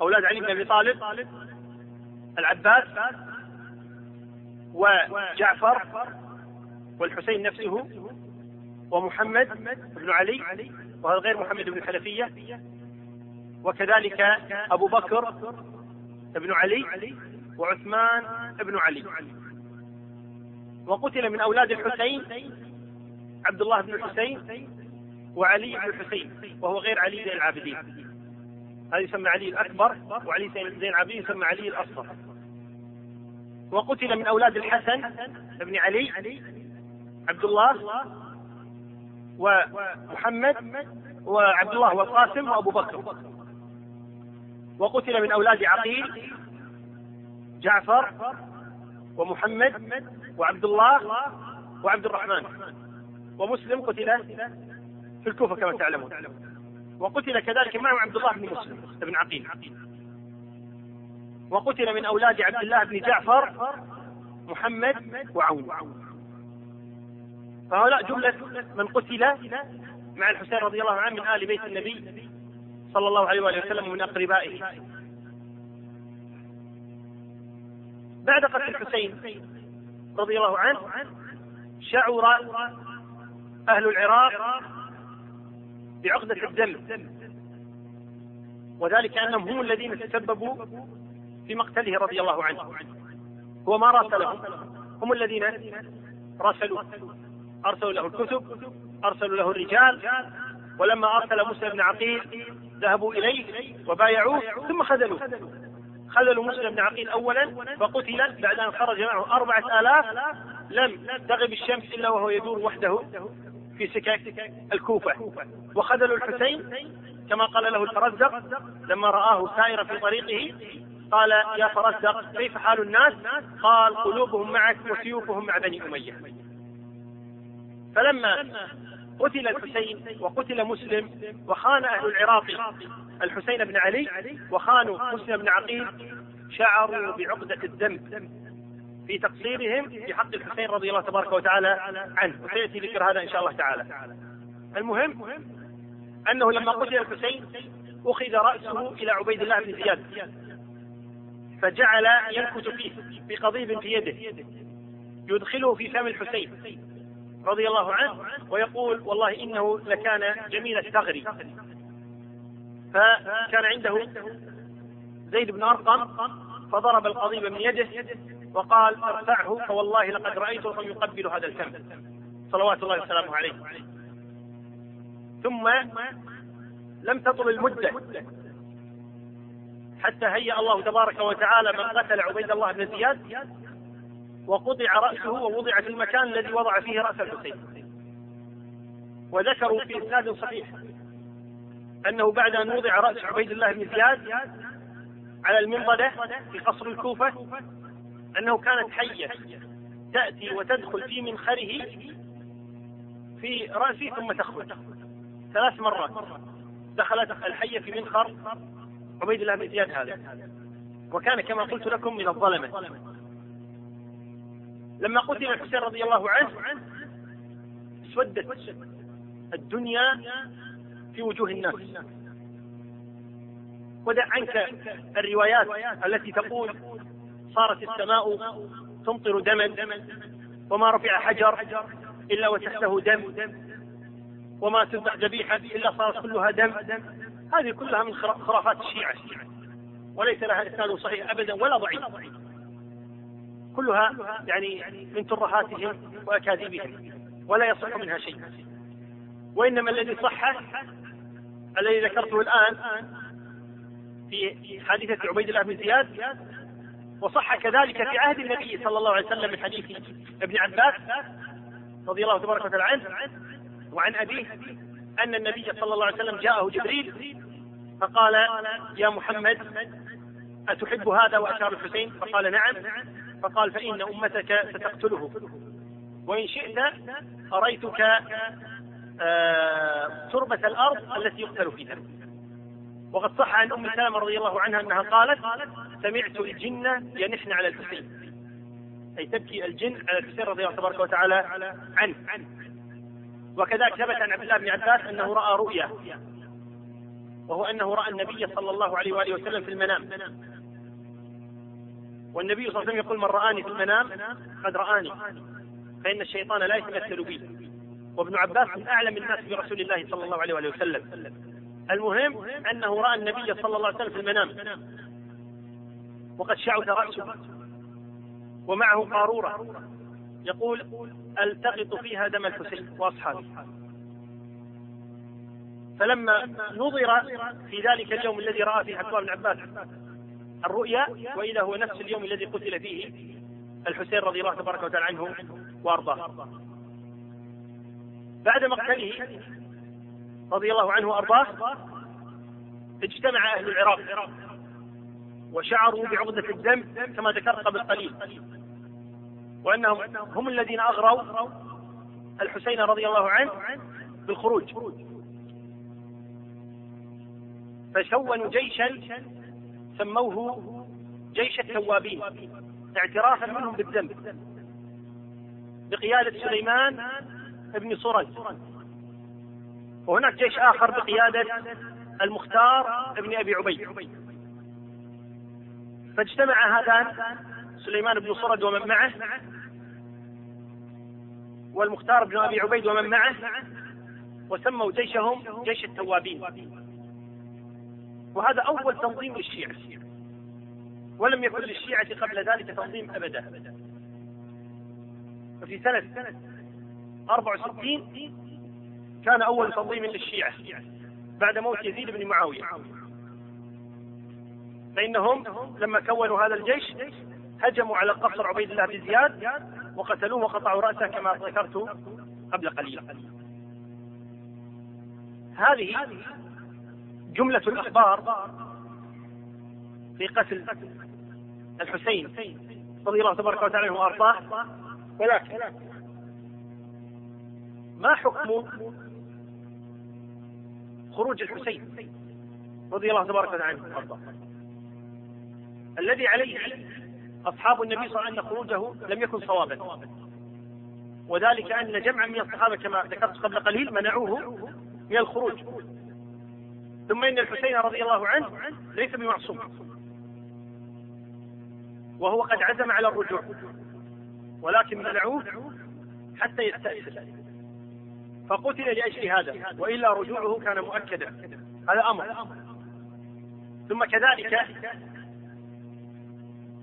أولاد علي بن أبي طالب العباس وجعفر والحسين نفسه ومحمد بن علي وهذا غير محمد بن الحنفية. وكذلك أبو بكر بن علي وعثمان بن علي. وقتل من أولاد الحسين عبد الله بن الحسين وعلي بن الحسين وهو غير علي زين العابدين. هذا يسمى علي الأكبر وعلي زين العابدين يسمى علي الأصغر. وقتل من أولاد الحسن بن علي عبد الله ومحمد وعبد الله والقاسم وأبو بكر. وقتل من أولاد عقيل جعفر ومحمد وعبد الله وعبد الرحمن ومسلم قتل في الكوفة كما تعلمون. وقتل كذلك معه عبد الله بن مسلم بن عقيل. وقتل من أولاد عبد الله بن جعفر محمد وعون. فهؤلاء جملة من قتل مع الحسين رضي الله عنه من آل بيت النبي صلى الله عليه وآله وسلم ومن أقربائه. بعد قتل الحسين رضي الله عنه شعر أهل العراق بعقدة الدم. وذلك أنهم هم الذين تسببوا في مقتله رضي الله عنه. هو ما راسلهم هم الذين راسلوه أرسلوا له الكتب أرسلوا له الرجال ولما أرسل مسلم بن عقيل ذهبوا إليه وبايعوه ثم خذلوه. خذلوا مسلم بن عقيل أولا فقتل بعد أن خرج معه أربعة آلاف لم تغب الشمس إلا وهو يدور وحده في سكك الكوفة. وخذلوا الحسين كما قال له الفرزدق لما رآه سائرا في طريقه قال يا فرزدق كيف حال الناس؟ قال قلوبهم معك وسيوفهم مع بني أمية. فلما قتل الحسين وقتل مسلم وخان أهل العراق الحسين بن علي وخانوا مسلم بن عقيل شعروا بعقدة الدم في تقصيرهم في حق الحسين رضي الله تبارك وتعالى عنه. وسيأتي ذكر هذا إن شاء الله تعالى. المهم أنه لما قتل الحسين أخذ رأسه إلى عبيد الله بن زياد فجعل ينكت فيه بقضيب في يده يدخله في فم الحسين رضي الله عنه ويقول والله إنه لكان جميل الثغر. فكان عنده زيد بن أرقم فضرب القضيب من يده وقال أرفعه فوالله لقد رأيته يقبل هذا الفم صلوات الله وسلامه عليه. ثم لم تطل المدة حتى هيأ الله تبارك وتعالى من قتل عبيد الله بن زياد وقطع رأسه ووضع في المكان الذي وضع فيه رأس الحسين. وذكروا في إسناد صحيح. أنه بعد أن وضع رأس عبيد الله بن زياد على المنضدة في قصر الكوفة أنه كانت حية تأتي وتدخل في منخره في رأسه ثم تخرج. ثلاث مرات دخلت الحية في منخر عبيد الله بن زياد هذا. وكان كما قلت لكم من الظلمة. لما قتل الحسين رضي الله عنه اسودت الدنيا في وجوه الناس. ودع عنك الروايات التي تقول صارت السماء تمطر دما وما رفع حجر إلا وتحته دم وما تذبح ذبيحة إلا صارت كلها دم. هذه كلها من خرافات الشيعة. وليس لها إسناد صحيح أبدا ولا ضعيف. كلها يعني من ترهاتهم وأكاذيبهم ولا يصح منها شيء. وإنما الذي صح الذي ذكرته الآن في حادثة عبيد الله بن زياد وصح كذلك في عهد النبي صلى الله عليه وسلم من حديث ابن عباس رضي الله تبارك وتعالى عنه وعن أبيه أن النبي صلى الله عليه وسلم جاءه جبريل فقال يا محمد أتحب هذا وأشار الحسين؟ فقال نعم. فقال فإن أمتك ستقتله وإن شئت أريتك تربة الأرض التي يقتل فيها. وقد صح عن أم سلمة رضي الله عنها أنها قالت سمعت الجن ينحن على الحسين. أي تبكي الجن على الحسين رضي الله تبارك وتعالى عنه. وكذلك ثبت عن عبد الله بن عباس أنه رأى رؤيا. وهو أنه رأى النبي صلى الله عليه وآله وسلم في المنام. والنبي صلى الله عليه وسلم يقول من رآني في المنام قد رآني فإن الشيطان لا يتمثل بي. وابن عباس من أعلم الناس برسول الله صلى الله عليه وسلم. المهم أنه رأى النبي صلى الله عليه وسلم في المنام. وقد شعث رأسه. ومعه قارورة. يقول ألتقط فيها دم الحسين واصحابه فلما نظر في ذلك اليوم الذي رأى فيه عبد بن عباس الرؤيا واذا هو نفس اليوم الذي قتل فيه الحسين رضي الله تبارك وتعالى عنه وأرضاه. بعد مقتله رضي الله عنه وأرضاه اجتمع أهل العراق وشعروا بعقدة الدم كما ذكرت قبل قليل وأنهم هم الذين أغروا الحسين رضي الله عنه بالخروج. فسونوا جيشا سموه جيش التوابين اعترافا منهم بالذنب بقيادة سليمان بن صرد وهناك جيش آخر بقيادة المختار بن أبي عبيد. فاجتمع هذان سليمان بن صرد ومن معه والمختار بن أبي عبيد ومن معه وسموا جيشهم جيش التوابين. وهذا أول تنظيم للشيعة. ولم يكن للشيعة قبل ذلك تنظيم ابدا. وفي سنة 64 كان أول تنظيم للشيعة بعد موت يزيد بن معاوية. فإنهم لما كونوا هذا الجيش هجموا على قصر عبيد الله بن زياد وقتلوه وقطعوا رأسه كما ذكرت قبل قليل. هذه جملة الأخبار في قتل الحسين رضي الله تبارك وتعالى عنه وأرضاه. ولكن ما حكم خروج الحسين رضي الله تبارك وتعالى عنه؟ وأرضاه الذي عليه أصحاب النبي صلى الله عليه وسلم أن خروجه لم يكن صوابا. وذلك أن جمعا من الصحابة كما ذكرت قبل قليل منعوه من الخروج. ثم إن الحسين رضي الله عنه ليس بمعصوم. وهو قد عزم على الرجوع. ولكن منعوه حتى يستأسل فقتل لأجل هذا وإلا رجوعه كان مؤكدا. هذا أمر. ثم كذلك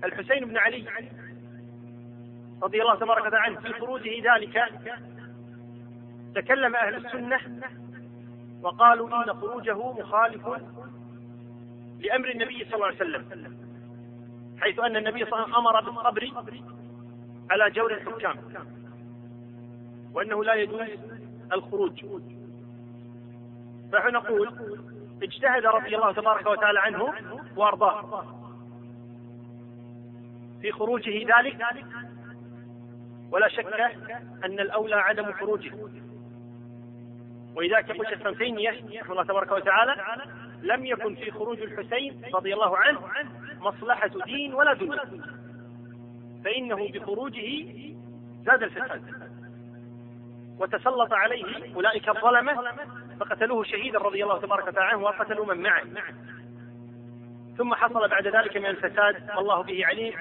الحسين بن علي رضي الله تبارك وتعالى عنه في خروجه ذلك تكلم أهل السنة وقالوا إن خروجه مخالف لأمر النبي صلى الله عليه وسلم حيث أن النبي صلى الله عليه وسلم أمر بالصبر على جور الحكام وأنه لا يجوز الخروج. فنقول اجتهد رضي الله تبارك وتعالى عنه وأرضاه. في خروجه ذلك ولا شك أن الأولى عدم خروجه. ولذلك يقول شيخ ابن رحمه الله تبارك وتعالى لم يكن في خروج الحسين رضي الله عنه مصلحة دين ولا دنيا. فإنه بخروجه زاد الفساد. وتسلط عليه أولئك الظلمة فقتلوه شهيدا رضي الله تبارك وتعالى عنه وقتلوا من معه. ثم حصل بعد ذلك من الفساد ما الله به عليم.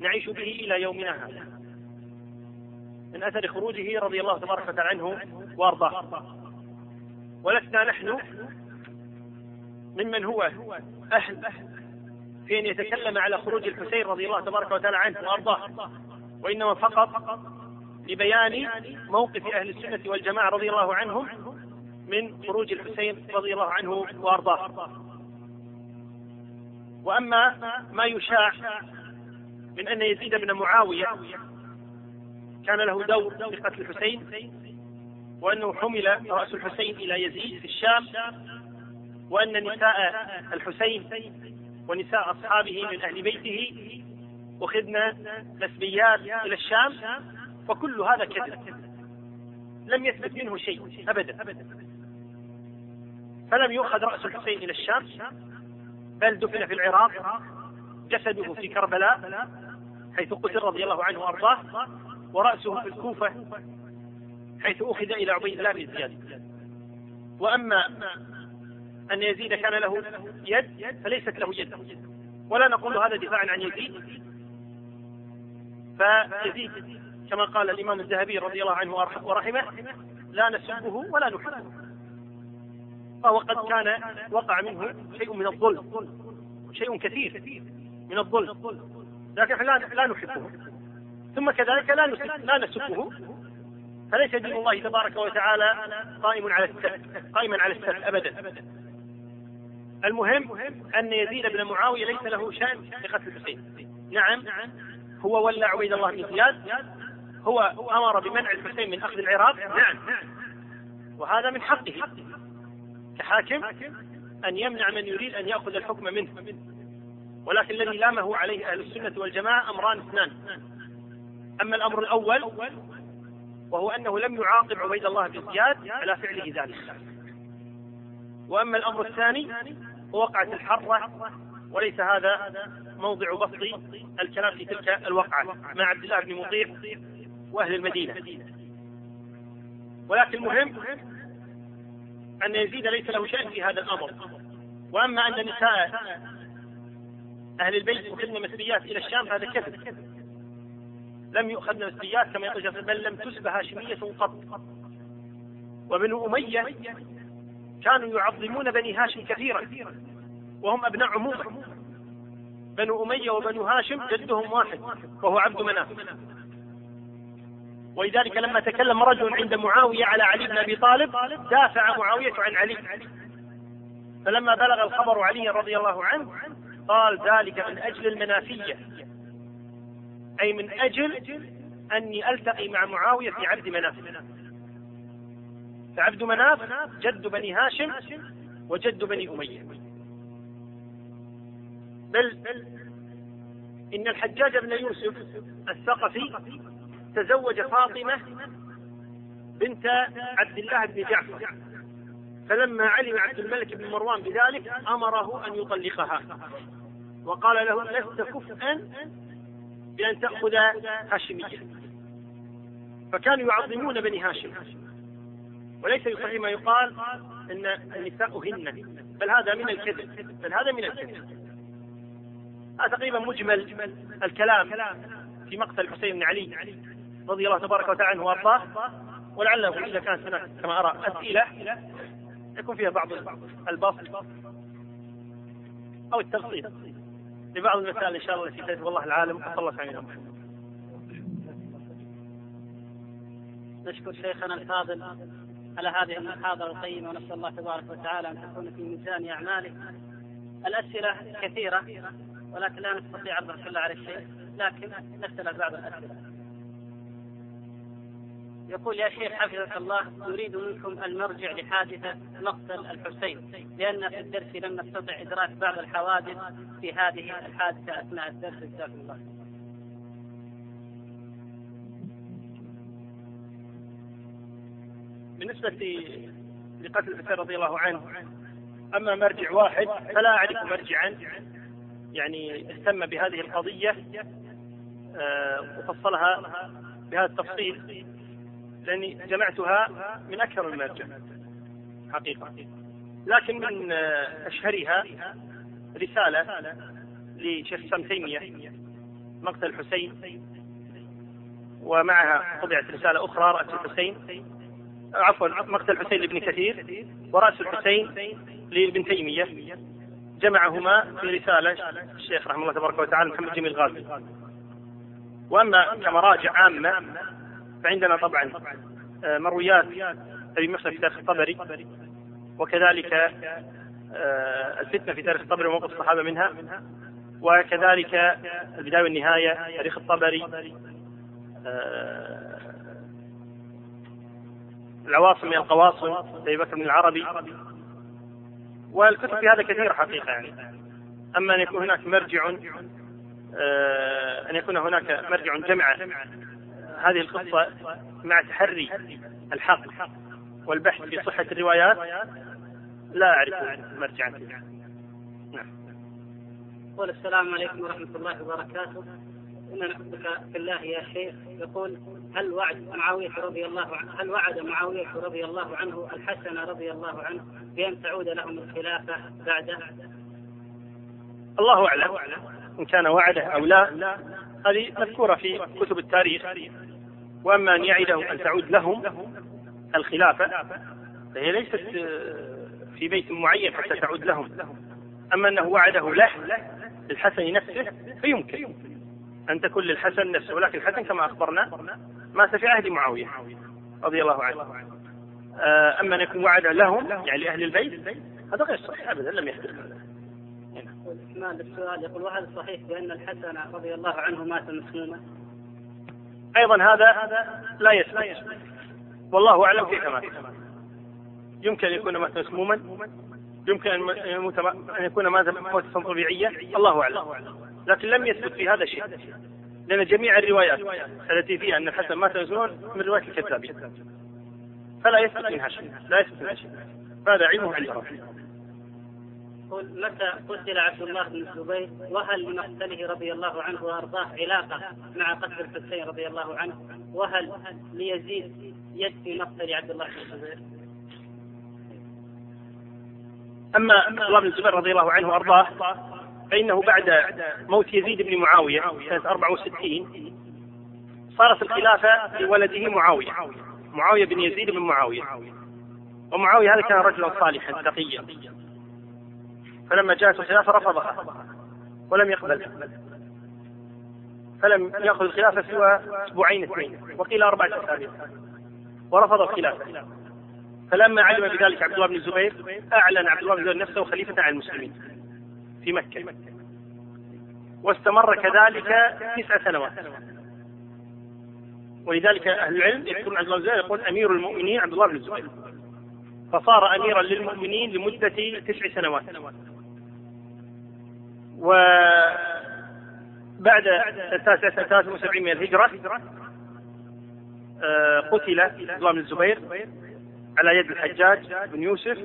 نعيش به إلى يومنا هذا. من أثر خروجه رضي الله تبارك وتعالى عنه وأرضاه. ولسنا نحن ممن هو أهل في أن يتكلم على خروج الحسين رضي الله تبارك وتعالى عنه وأرضاه. وإنما فقط لبيان موقف أهل السنة والجماعة رضي الله عنهم من خروج الحسين رضي الله عنه وأرضاه. وأما ما يشاع من أن يزيد بن معاوية كان له دور في قتل الحسين وأنه حمل رأس الحسين إلى يزيد في الشام وأن نساء الحسين ونساء أصحابه من أهل بيته أخذن مسبيات إلى الشام وكل هذا كذب. لم يثبت منه شيء أبدا. فلم يؤخذ رأس الحسين إلى الشام بل دفن في العراق جسده في كربلاء حيث قتل رضي الله عنه وأرضاه ورأسه في الكوفة حيث أخذ إلى عبيد الله بن زياد. وأما أن يزيد كان له يد فليست له يد. ولا نقول هذا دفاعا عن يزيد. فيزيد كما قال الإمام الذهبي رضي الله عنه ورحمه لا نسبه ولا نحبه. فهو قد كان وقع منه شيء من الظلم شيء كثير من الظلم. لكن لا لا نحبه. ثم كذلك لا لا نسبه. فليس دين الله تبارك وتعالى قائم على السب قائما على السب ابدا. المهم أن يزيد بن معاوية ليس له شأن في قتل الحسين. نعم هو ولى عبيد الله بن زياد هو أمر بمنع الحسين من أخذ العراق؟ نعم. وهذا من حقه. كحاكم أن يمنع من يريد أن يأخذ الحكم منه. ولكن الذي لامه عليه أهل السنة والجماعة أمران اثنان. أما الأمر الأول وهو أنه لم يعاقب عبيد الله بن زياد على فعله ذلك. وأما الأمر الثاني ووقعت الحرة وليس هذا موضع بسط الكلام في تلك الوقعة. مع عبد الله بن مطيع وأهل المدينة. ولكن المهم أن يزيد ليس له شأن في هذا الأمر. وأما أن نساء أهل البيت اخذن مسبيات إلى الشام هذا كذب. لم يؤخذن مسبيات كما يقول بل لم تسب هاشمية قط. وبنو أمية كانوا يعظمون بني هاشم كثيرا. وهم أبناء عمومة. بنو أمية وبنو هاشم جدهم واحد وهو عبد مناف. ولذلك لما تكلم رجل عند معاوية على علي بن أبي طالب دافع معاوية عن علي. فلما بلغ الخبر علي رضي الله عنه قال ذلك من أجل المنافية. أي من أجل أني ألتقي مع معاوية في عبد مناف. فعبد مناف جد بني هاشم وجد بني أمية. بل إن الحجاج بن يوسف الثقفي تزوج فاطمة بنت عبد الله بن جعفر. فلما علم عبد الملك بن مروان بذلك أمره أن يطلقها. وقال له لست كفءا بأن تأخذ هاشمية. فكانوا يعظمون بني هاشم. وليس يصحيح ما يقال إن النساء هن بل هذا من الكذب بل هذا من الكذب. هذا تقريبا مجمل الكلام في مقتل الحسين بن علي. رضي الله تبارك وتعالى عنه وأرضاه. ولعله إذا كانت هناك كما أرى أسئلة يكون فيها بعض البسط أو التبسيط لبعض المسائل إن شاء الله التي تجد والله العالم وصلى الله عليه نشكر شيخنا الفاضل على هذه المحاضرة القيمة ونسأل الله تبارك وتعالى أن تكون في ميزان أعماله. الأسئلة كثيرة ولكن لا نستطيع عرضها كلها على الشيخ لكن نسأل بعض الأسئلة. يقول يا شيخ حفظك الله نريد منكم المرجع لحادثة مقتل الحسين لأن في الدرس لم نستطع إدراك بعض الحوادث في هذه الحادثة أثناء الدرس. جزاكم الله بالنسبة لقتل الحسين رضي الله عنه أما مرجع واحد فلا أعرف مرجعا. يعني اهتم بهذه القضية آه، وفصلها بهذا التفصيل. لأني جمعتها من أكثر من مرجع حقيقة. لكن من آه، أشهرها رسالة لشيخ سام تيمية مقتل الحسين ومعها طبعت رسالة أخرى رأس الحسين. عفوا مقتل الحسين لابن كثير ورأس الحسين لابن تيمية. جمعهما في رسالة الشيخ رحمه الله تبارك وتعالى محمد جميل غازي. وأما كمراجع عامة فعندنا طبعا آه، مرويات أبي محسن في تاريخ الطبري وكذلك آه، الفتنة في تاريخ الطبري وموقف الصحابة منها وكذلك البداية والنهاية تاريخ الطبري آه، العواصم من القواصم أبي بكر بن العربي والكتب في هذا كثيرة حقيقة يعني. أما أن يكون هناك مرجع أن يكون هناك مرجع جمع هذه القصة مع تحري الحق والبحث في صحة الروايات لا أعرف مرجعا نعم. السلام عليكم ورحمة الله وبركاته. إن نحبك في الله يا شيخ. يقول هل وعد معاوية رضي الله عنه هل وعد معاوية رضي الله عنه الحسن رضي الله عنه بأن تعود لهم الخلافة بعده؟ الله أعلم إن كان وعده أو لا. هذه مذكورة في كتب التاريخ. وأما أن يعدهم أن تعود لهم الخلافة فهي ليست في بيت معين حتى تعود لهم. أما أنه وعده له للحسن نفسه فيمكن أن تكون للحسن نفسه. ولكن الحسن كما أخبرنا مات في عهد معاوية رضي الله عنه. آه، أما أن يكون وعدا لهم يعني لأهل البيت هذا غير صحيح أبدا لم يحدث. إكمال السؤال يقول وهل صحيح بأن الحسن رضي الله عنه مات مسموما؟ أيضا هذا لا يثبت والله أعلم كيف مات يمكن أن يكون مات مسموما. يمكن أن يكون مات موتة طبيعية الله أعلم. لكن لم يثبت في هذا شيء. لأن جميع الروايات التي فيها أن الحسن مات مسموما من رواية الكذابين. فلا يثبت منها شيء. لا يثبت منها شيء. هذا علمه عند ربه يقول متى قتل عبد الله بن الزبير؟ وهل لمقتله رضي الله عنه وأرضاه علاقة مع قتل الحسين رضي الله عنه؟ وهل ليزيد يد في مقتل عبد الله بن الزبير؟ أما عبد الله بن الزبير رضي الله عنه وأرضاه فإنه بعد موت يزيد بن معاوية سنة 64 صارت الخلافة لولده معاوية معاوية بن يزيد بن معاوية. ومعاوية هذا كان رجلا صالحا تقيا. فلما جاءت الخلافة رفضها ولم يقبل فلم يأخذ الخلافة سوى أسبوعين اثنين وقيل أربعة أسابيع ورفض الخلافة. فلما علم بذلك عبد الله بن الزبير أعلن عبد الله بن الزبير نفسه خليفة على المسلمين في مكة. واستمر كذلك تسع سنوات. ولذلك أهل العلم يذكرون عبد الله بن الزبير يقول أمير المؤمنين عبد الله بن الزبير. فصار أميرا للمؤمنين لمدة تسع سنوات. وبعد التاسعة 73 من الهجرة آه، قتل عبد الله بن الزبير على يد الحجاج بن يوسف.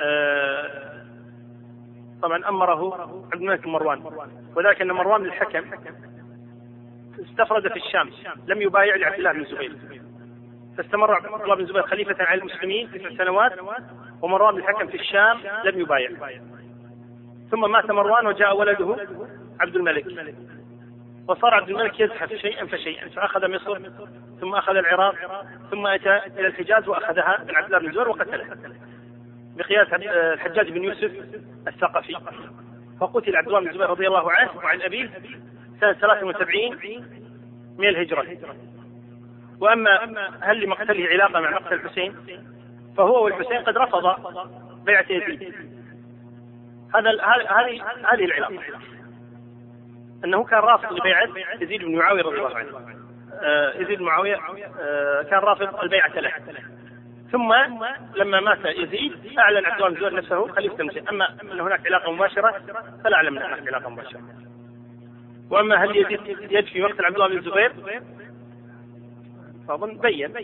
آه، طبعا أمره عبد الملك مروان وذلك ان مروان بن الحكم استفرد في الشام لم يبايع لعبد الله بن الزبير. فاستمر عبد الله بن الزبير خليفة على المسلمين تسع سنوات ومروان بن الحكم في الشام لم يبايع. ثم مات مروان وجاء ولده عبد الملك. وصار عبد الملك يزحف شيئا فشيئا فأخذ مصر ثم أخذ العراق ثم أتى إلى الحجاز وأخذها من عبد الله بن الزبير وقتله. بقياس الحجاج بن يوسف الثقفي. فقتل عبد الله بن الزبير رضي الله عنه وعن أبيه سنة 73 من الهجرة. وأما هل لمقتله علاقة مع مقتل الحسين؟ فهو والحسين قد رفض بيعة يزيد. هذا هذه هذه العلاقة. أنه كان رافض لبيعة يزيد بن معاوية رضي الله عنه. آه، يزيد بن معاوية آه، كان رافض البيعة له. ثم لما مات يزيد أعلن عبد الله بن نفسه خليفة المسلمين أما أن هناك علاقة مباشرة فلا أعلم أن هناك علاقة مباشرة. وأما هل يزيد يد في مقتل عبد الله بن الزبير؟ فأظن بين.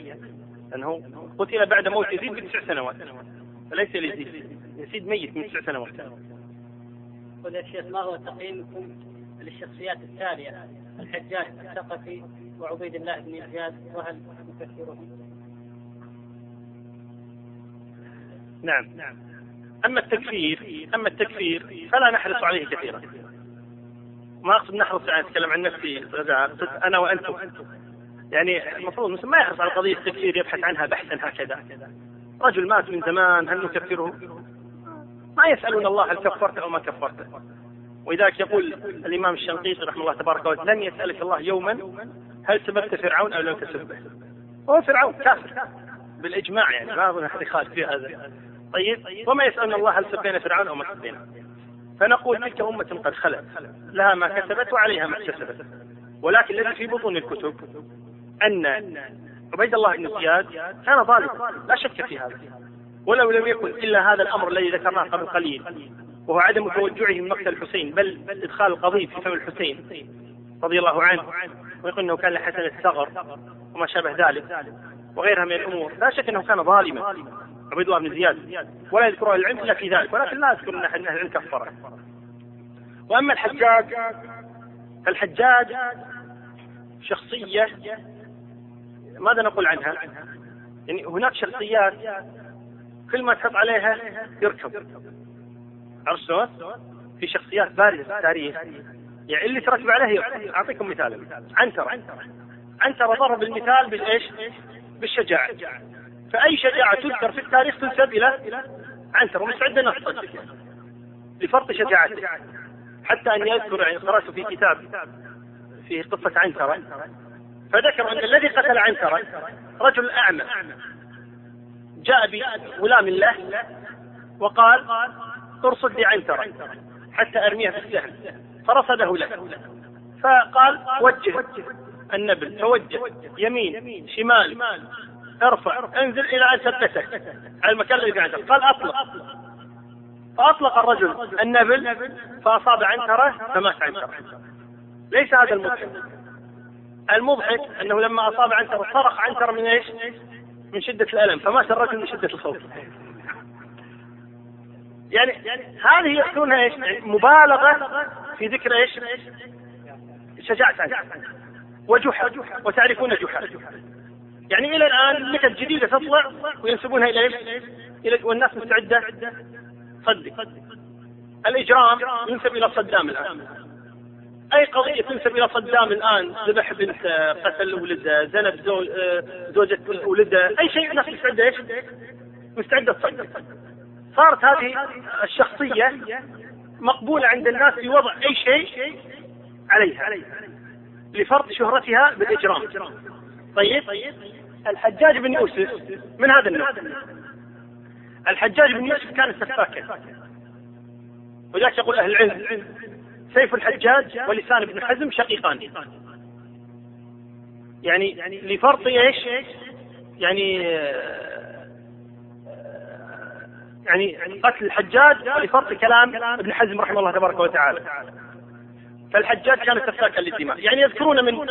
أنه قتل بعد موت يزيد بتسع سنوات. فليس ليزيد. يزيد ميت من تسع سنوات. قل يا شيخ ما هو تقييمكم للشخصيات التالية؟ الحجاج الثقفي وعبيد الله بن زياد وهل تكفرهم؟ نعم. نعم أما التكفير أما التكفير فلا نحرص عليه كثيرا. ما أقصد نحرص يعني اتكلم عن نفسي أنا وأنتم. يعني المفروض المسلم ما يحرص على قضية التكفير يبحث عنها بحثا هكذا. رجل مات من زمان هل نكفره؟ ما يسألون الله هل كفرته أو ما كفرته ولذلك يقول الإمام الشنقيطي رحمه الله تبارك وتعالى لن يسألك الله يوما هل سببت فرعون أو لم تسبه. هو فرعون كافر بالإجماع يعني ما أظن أحد يخالف في هذا. طيب وما يسألون الله هل سبينا فرعون أو ما سبينا فنقول تلك أمة قد خلت لها ما كسبت وعليها ما اكتسبت. ولكن الذي في بطون الكتب أن عبيد الله بن زياد كان ظالما لا شك في هذا. ولو لم يكن إلا هذا الأمر الذي ذكرناه قبل قليل وهو عدم توجعه من مقتل الحسين بل إدخال القضيب في فم الحسين رضي الله عنه ويقول أنه كان لحسن الثغر وما شابه ذلك وغيرها من الأمور لا شك أنه كان ظالما عبيد الله بن زياد ولا يذكر العلم إلا في ذلك ولكن لا يذكر أن أهل العلم كفره وأما الحجاج فالحجاج شخصية ماذا نقول عنها؟ يعني هناك شخصيات كل ما تحط عليها يركب عرفت شلون؟ في شخصيات بارزه في التاريخ. يعني اللي تركب عليه يركب أعطيكم مثال. عنترة. عنترة ضرب المثال بالإيش؟ بالشجاعة. فأي شجاعة تذكر في التاريخ تنسب إلى عنترة. ومستعد أن لفرط شجاعته حتى أن يذكر يعني قرأت في كتاب في قصة عنترة. فذكر أن الذي قتل عنترة رجل أعمى. جاء بغلام له وقال ارصد لي عنترة حتى أرميها في السهم. فرصده له. فقال وجه النبل توجه يمين شمال ارفع انزل إلى ان ثبته على المكان الذي عنده قال أطلق. فأطلق الرجل النبل فأصاب عنتره فمات عنتره ليس هذا المضحك. المضحك أنه لما أصاب عنتره صرخ عنتره من إيش؟ من شدة الألم فمات الرجل من شدة الخوف يعني هذه يكونها إيش؟ مبالغة في ذكر إيش؟ شجاعة وجحا وتعرفون جحا يعني إلى الآن نكت جديده تطلع وينسبونها إلى؟ إلى والناس مستعدة تصدق الإجرام ينسب إلى صدام الآن أي قضية تنسب إلى صدام الآن؟ ذبح بنت قتل ولده زنب زوجة ولده. أي شيء الناس مستعدة؟ إيش؟ مستعدة تصدق. صارت هذه الشخصية مقبولة عند الناس في وضع أي شيء عليها لفرض شهرتها بالإجرام. طيب الحجاج بن يوسف من هذا النوع؟ الحجاج بن يوسف كان سفاكا ولذلك يقول أهل العلم. سيف الحجاج ولسان ابن حزم شقيقان. يعني لفرط إيش؟ يعني يعني قتل الحجاج لفرط كلام ابن حزم رحمه الله تبارك وتعالى. فالحجاج كان سفاكا للدماء. يعني يذكرون من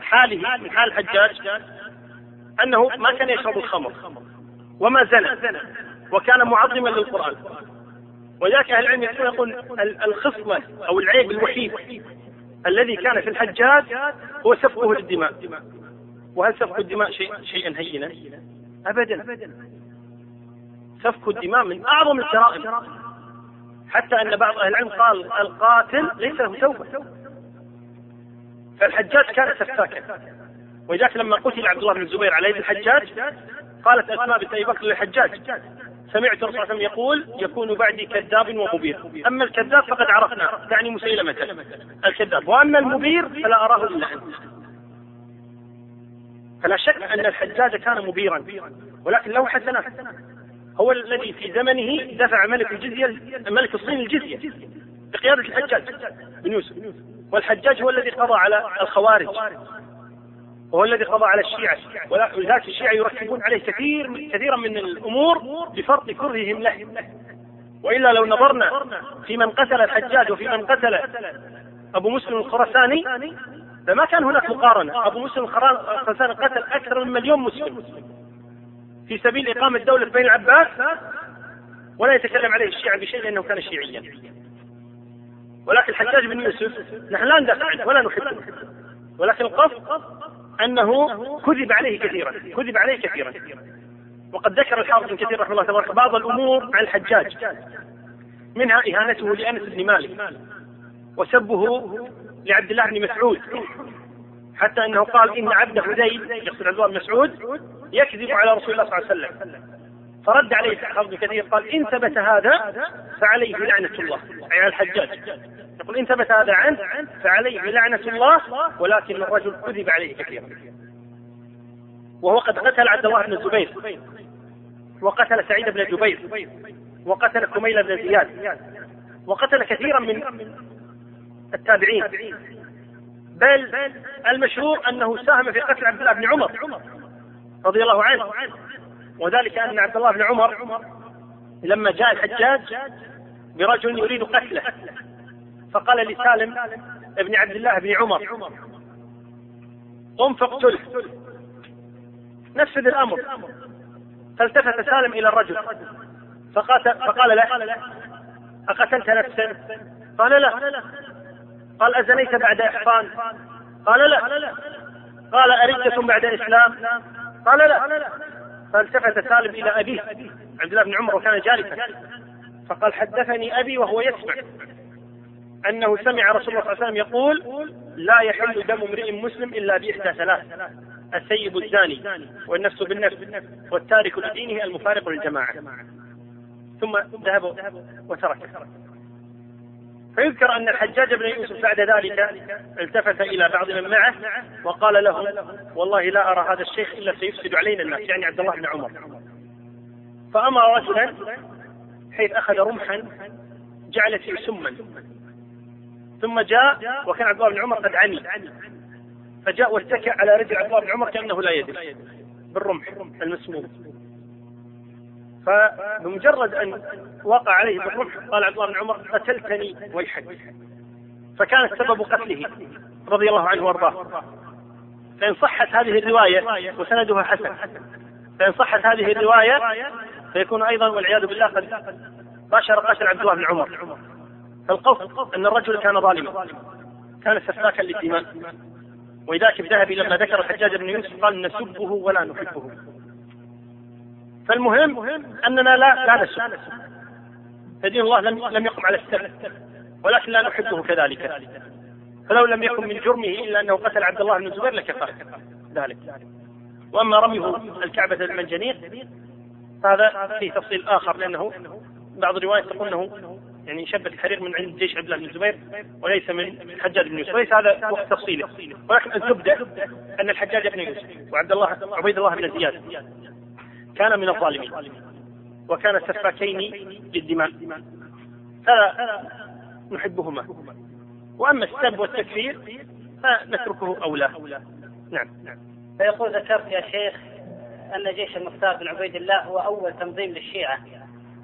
حاله من حال الحجاج أنه ما كان يشرب الخمر وما زنى وكان معظما للقرآن. ولذلك أهل العلم يقول الخصله أو العيب الوحيد الذي كان في الحجاج هو سفكه للدماء وهل سفك الدماء شيء شيئا هينا؟ ابدا. سفك الدماء من أعظم الجرائم حتى أن بعض أهل العلم قال القاتل ليس له توبة. فالحجاج كان سفاكا. ولذلك لما قتل عبد الله بن الزبير على يد الحجاج قالت أسماء بنت أبي بكر للحجاج. سمعت الرسول صلى الله عليه وسلم يقول يكون بعدي كذاب ومبير. أما الكذاب فقد عرفنا تعني مسيلمة. الكذاب. وأما المبير فلا أراه إلا أنت. فلا شك أن الحجاج كان مبيرا. ولكن له حسنات هو الذي في زمنه دفع ملك الجزية ملك الصين الجزية بقيادة الحجاج بن يوسف. والحجاج هو الذي قضى على الخوارج. وهو الذي قضى على الشيعة. ولذلك الشيعة يركبون عليه كثير كثيرا من الأمور بفرط كرههم له. وإلا لو نظرنا في من قتل الحجاج وفي من قتل أبو مسلم الخرساني فما كان هناك مقارنة. أبو مسلم الخرساني قتل أكثر من مليون مسلم. في سبيل إقامة دولة بين العباس ولا يتكلم عليه الشيعة بشيء لأنه كان شيعيا. ولكن الحجاج بن يوسف نحن لا ندافع عنه ولا نحبه. ولكن القصد أنه كذب عليه كثيرا كذب عليه كثيرا. وقد ذكر الحافظ ابن كثير رحمه الله تبارك بعض الأمور عن الحجاج. منها إهانته لأنس بن مالك وسبه لعبد الله بن مسعود. حتى أنه قال إن عبد هذيل يقصد عبد الله بن مسعود يكذب على رسول الله صلى الله عليه وسلم. فرد عليه حافظ كثير قال إن ثبت هذا فعليه لعنة الله أي على الحجاج. يقول إن ثبت هذا عنه فعليه لعنة الله ولكن الرجل كذب عليه كثيرا. وهو قد قتل عبد الله بن الزبير. وقتل سعيد بن جبير. وقتل كميل بن زياد. وقتل كثيرا من التابعين. بل المشهور أنه ساهم في قتل عبد الله بن عمر رضي الله عنه. وذلك أن عبد الله بن عمر لما جاء الحجاج برجل يريد قتله. فقال لسالم ابن عبد الله بن عمر قم فاقتله. نفذ الأمر. فالتفت سالم إلى الرجل فقال فقال له أقتلت نفسا؟ قال لا. قال أزنيت بعد احصان قال لا. قال اردت بعد اسلام قال لا. فالتفت سالم إلى أبيه عبد الله بن عمر وكان جالسا. فقال حدثني أبي وهو يسمع. أنه سمع رسول الله صلى الله عليه وسلم يقول لا يحل دم امرئ مسلم إلا بإحدى ثلاث السيب الزاني والنفس بالنفس والتارك لدينه المفارق للجماعة. ثم ذهب وتركه. فيذكر أن الحجاج بن يوسف بعد ذلك التفت إلى بعض من معه وقال له والله لا أرى هذا الشيخ إلا سيفسد علينا الناس يعني عبد الله بن عمر. فأمر رجلا حيث أخذ رمحا جعل فيه سما. ثم جاء وكان عبد الله بن عمر قد عمي فجاء واتكى على رجل عبد الله بن عمر كأنه لا يدري. بالرمح المسموم. فبمجرد أن وقع عليه بالرمح قال عبد الله بن عمر قتلتني ويحك فكانت سبب قتله رضي الله عنه وأرضاه. فإن صحت هذه الرواية وسندها حسن. فإن صحت هذه الرواية فيكون أيضا والعياذ بالله قد باشر قتل عبد الله بن عمر. فالقصد أن الرجل كان ظالما كان سفاكا للدماء ولذلك الذهبي لما ذكر الحجاج بن يوسف قال نسبه ولا نحبه. فالمهم أننا لا لا نسب. فدين الله لم لم يقم على السب ولكن لا نحبه كذلك. فلو لم يكن من جرمه إلا أنه قتل عبد الله بن الزبير لكفاه ذلك. وأما رميه الكعبة المنجنيق هذا في تفصيل آخر لأنه بعض الروايات تقول أنه يعني شبك الحرير من عند جيش عبد الله بن الزبير وليس من الحجاج بن يوسف. وليس هذا وقت تفصيله ولكن الزبدة أن الحجاج بن يوسف وعبد الله عبيد الله بن زياد كان من الظالمين وكان سفاكين للدماء. فلا نحبهما وأما السب والتكفير فنتركه أولى. نعم. فيقول ذكرت يا شيخ أن جيش المختار بن عبيد الله هو أول تنظيم للشيعة.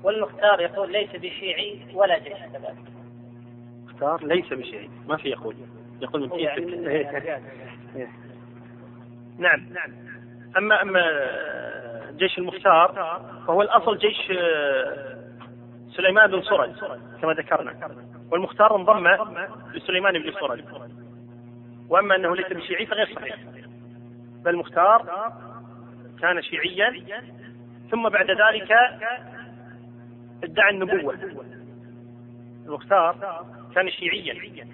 والمختار يقول ليس بشيعي ولا جيش. كذلك مختار ليس بشيعي. ما في يقول. يقول من يعني نعم. اما أما جيش المختار فهو الأصل جيش آه، سليمان بن سرج كما ذكرنا. والمختار انضم لسليمان بن سرج. وأما أنه ليس بشيعي فغير صحيح. بل المختار كان شيعيا ثم بعد ذلك ادعى النبوة. المختار كان شيعيا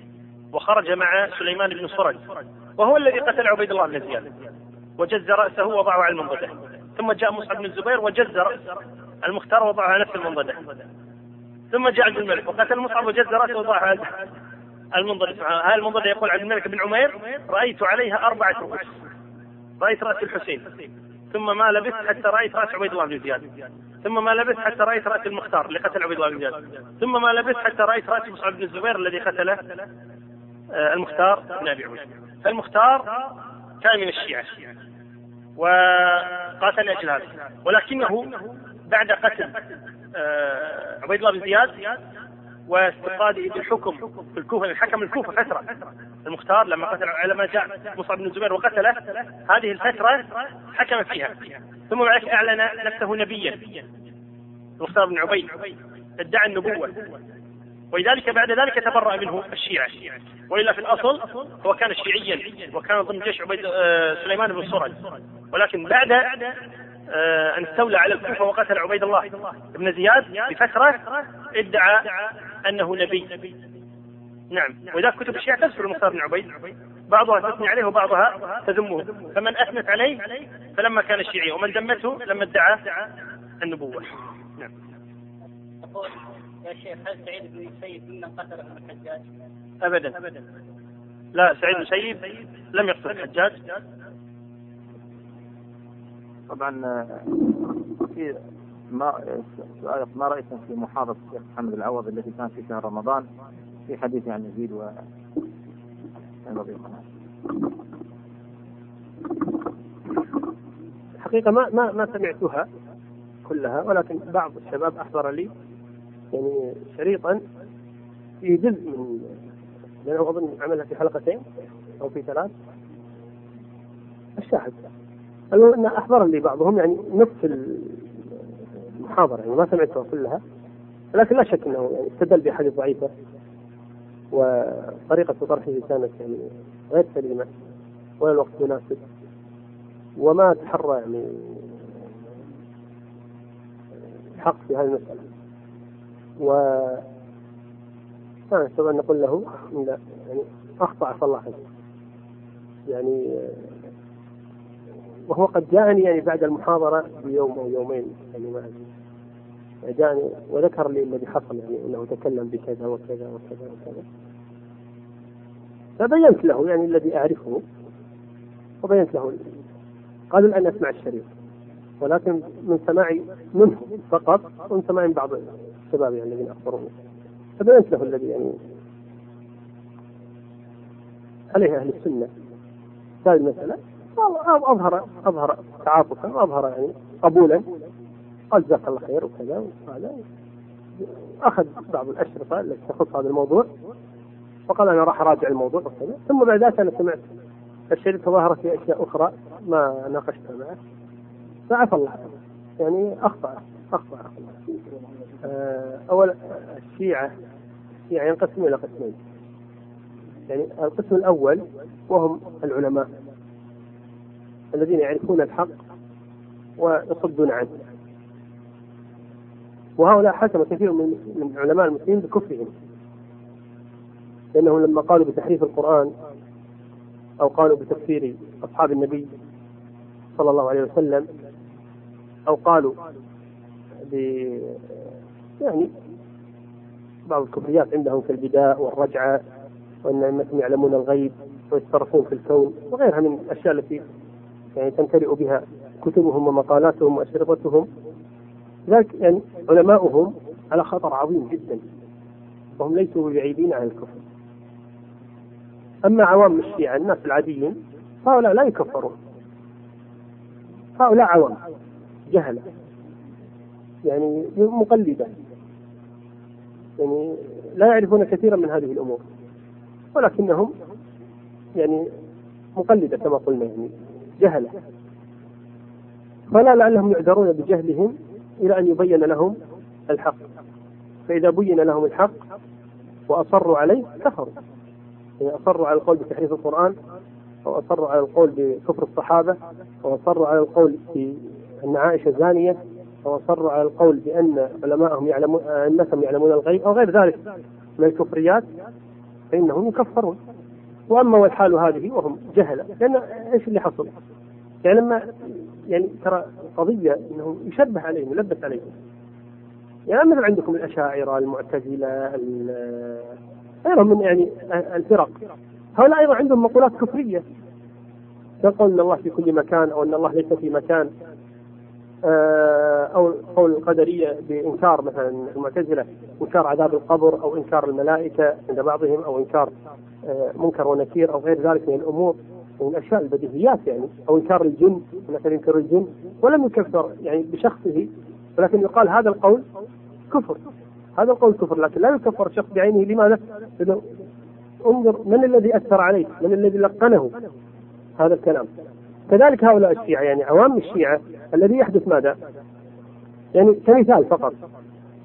وخرج مع سليمان بن سرج وهو الذي قتل عبيد الله بن زياد وجز رأسه ووضعه على المنضدة ثم جاء مصعب بن الزبير وجز رأس المختار ووضعه على نفس المنضدة ثم جاء عبد الملك وقتل مصعب وجز رأسه ووضعه على المنضدة هذه المنضدة يقول عبد الملك بن عمير رأيت عليها أربعة رؤوس رأيت رأس الحسين ثم ما لبثت حتى رأيت رأس عبيد الله بن زياد. ثم ما لبثت حتى رأيت رأس المختار اللي قتل عبيد الله بن زياد. ثم ما لبثت حتى رأيت رأس مصعب بن الزبير الذي قتل آه، المختار بن أبي عبيد فالمختار كان من الشيعة وقاتل لأجل هذا. ولكنه بعد قتل آه، عبيد الله بن زياد واستفاده بالحكم في الكوفة حكم الكوفة فترة. المختار لما قتل لما جاء مصعب بن الزبير وقتله هذه الفترة حكم فيها. ثم بعد أعلن نفسه نبيا المختار بن عبيد ادعى النبوة. ولذلك بعد ذلك تبرأ منه الشيعة. وإلا في الأصل هو كان شيعيا وكان ضمن جيش عبيد آه، سليمان بن سرج ولكن بعد آه، أن استولى على الكوفة وقتل عبيد الله بن زياد بفترة ادعى أنه نبي. نعم. ولذلك كتب الشيعة تذكر المختار بن عبيد. بعضها تثني عليه وبعضها تذمه. فمن أثنت عليه فلما كان الشيعي ومن ذمته لما ادعى النبوة. نعم. يا شيخ هل سعيد بن المسيب ممن قتل ابن الحجاج؟ أبدا. أبدا لا سعيد بن المسيب لم يقتل الحجاج. طبعا في ما سؤالك ما رأيكم في محاضره الشيخ محمد العوض التي كانت في شهر رمضان؟ في حديث عن يزيد و. الحقيقة ما ما ما سمعتها كلها ولكن بعض الشباب أحضر لي يعني شريطا في جزء من لأنه أظن عملها في حلقتين أو في ثلاث. الشاهد. المهم أن أحضر لي بعضهم يعني نصف المحاضرة يعني ما سمعتها كلها لكن لا شك أنه يعني استدل بحديث ضعيفة. وطريقة طرحه كانت يعني غير سليمة ولا الوقت مناسب. وما تحرى يعني حق في هذه المسألة. و ما نستطيع أن نقول له لا يعني أخطأ صلى الله وسلم يعني وهو قد جاءني يعني بعد المحاضرة بيوم أو يومين يعني ما أدري. جاءني وذكر لي الذي حصل يعني أنه تكلم بكذا وكذا وكذا وكذا. فبينت له يعني الذي أعرفه وبينت له. قال الآن أسمع الشريط ولكن من سماعي منه فقط ومن سماع بعض الشباب يعني الذين أخبروني فبينت له الذي يعني عليه أهل السنة. هذه المسألة أظهر أظهر تعاطفا وأظهر يعني قبولا. قال جزاك الله خير وكذا وهذا أخذ بعض الأشرطة التي تخص هذا الموضوع فقال أنا راح أراجع الموضوع وكذا. ثم بعد ذلك أنا سمعت الشريط تظاهرت في أشياء أخرى ما ناقشتها معه. فعفى الله يعني أخطأ أخطأ. آه، أول الشيعة الشيعة ينقسمون إلى قسمين. يعني القسم الأول وهم العلماء الذين يعرفون الحق ويصدون عنه. وهؤلاء حكم كثير من من علماء المسلمين بكفرهم. لأنهم لما قالوا بتحريف القرآن أو قالوا بتكفير أصحاب النبي صلى الله عليه وسلم أو قالوا ب يعني بعض الكفريات عندهم كالبداء والرجعة وأن أئمتهم يعلمون الغيب ويتصرفون في الكون وغيرها من الأشياء التي يعني تمتلئ بها كتبهم ومقالاتهم وأشرطتهم. لذلك يعني علماؤهم على خطر عظيم جدا. وهم ليسوا بعيدين عن الكفر. أما عوام الشيعة الناس العاديين فهؤلاء لا يكفرون. هؤلاء عوام جهلة. يعني مقلدة. يعني لا يعرفون كثيرا من هذه الأمور. ولكنهم يعني مقلدة كما قلنا يعني جهلة. فلا لعلهم يعذرون بجهلهم إلى أن يبين لهم الحق. فإذا بين لهم الحق وأصروا عليه كفروا. يعني أصروا على القول بتحريف القرآن أو أصروا على القول بكفر الصحابة أو أصروا على القول بأن عائشة زانية أو أصروا على القول بأن علماءهم يعلمون أئمتهم يعلمون الغيب أو غير ذلك من الكفريات فإنهم يكفرون. وأما والحال هذه وهم جهلة. لأن إيش اللي حصل؟ يعني لما يعني ترى قضية أنه يشبه عليهم يلبس عليهم. يعني مثل عندكم الأشاعرة المعتزلة غيرهم من يعني الفرق. هؤلاء أيضا عندهم مقولات كفرية. يقول أن الله في كل مكان أو أن الله ليس في مكان. آه، أو قول القدرية بإنكار مثلا المعتزلة إنكار عذاب القبر أو إنكار الملائكة عند بعضهم أو إنكار آه، منكر ونكير أو غير ذلك من الأمور. من الأشياء البديهيات يعني أو إنكار الجن مثلا ينكر الجن ولم يكفر يعني بشخصه ولكن يقال هذا القول كفر. هذا القول كفر لكن لا يكفر الشخص بعينه. لماذا؟ انظر من الذي أثر عليه من الذي لقنه هذا الكلام. كذلك هؤلاء الشيعة يعني عوام الشيعة الذي يحدث ماذا؟ يعني كمثال فقط.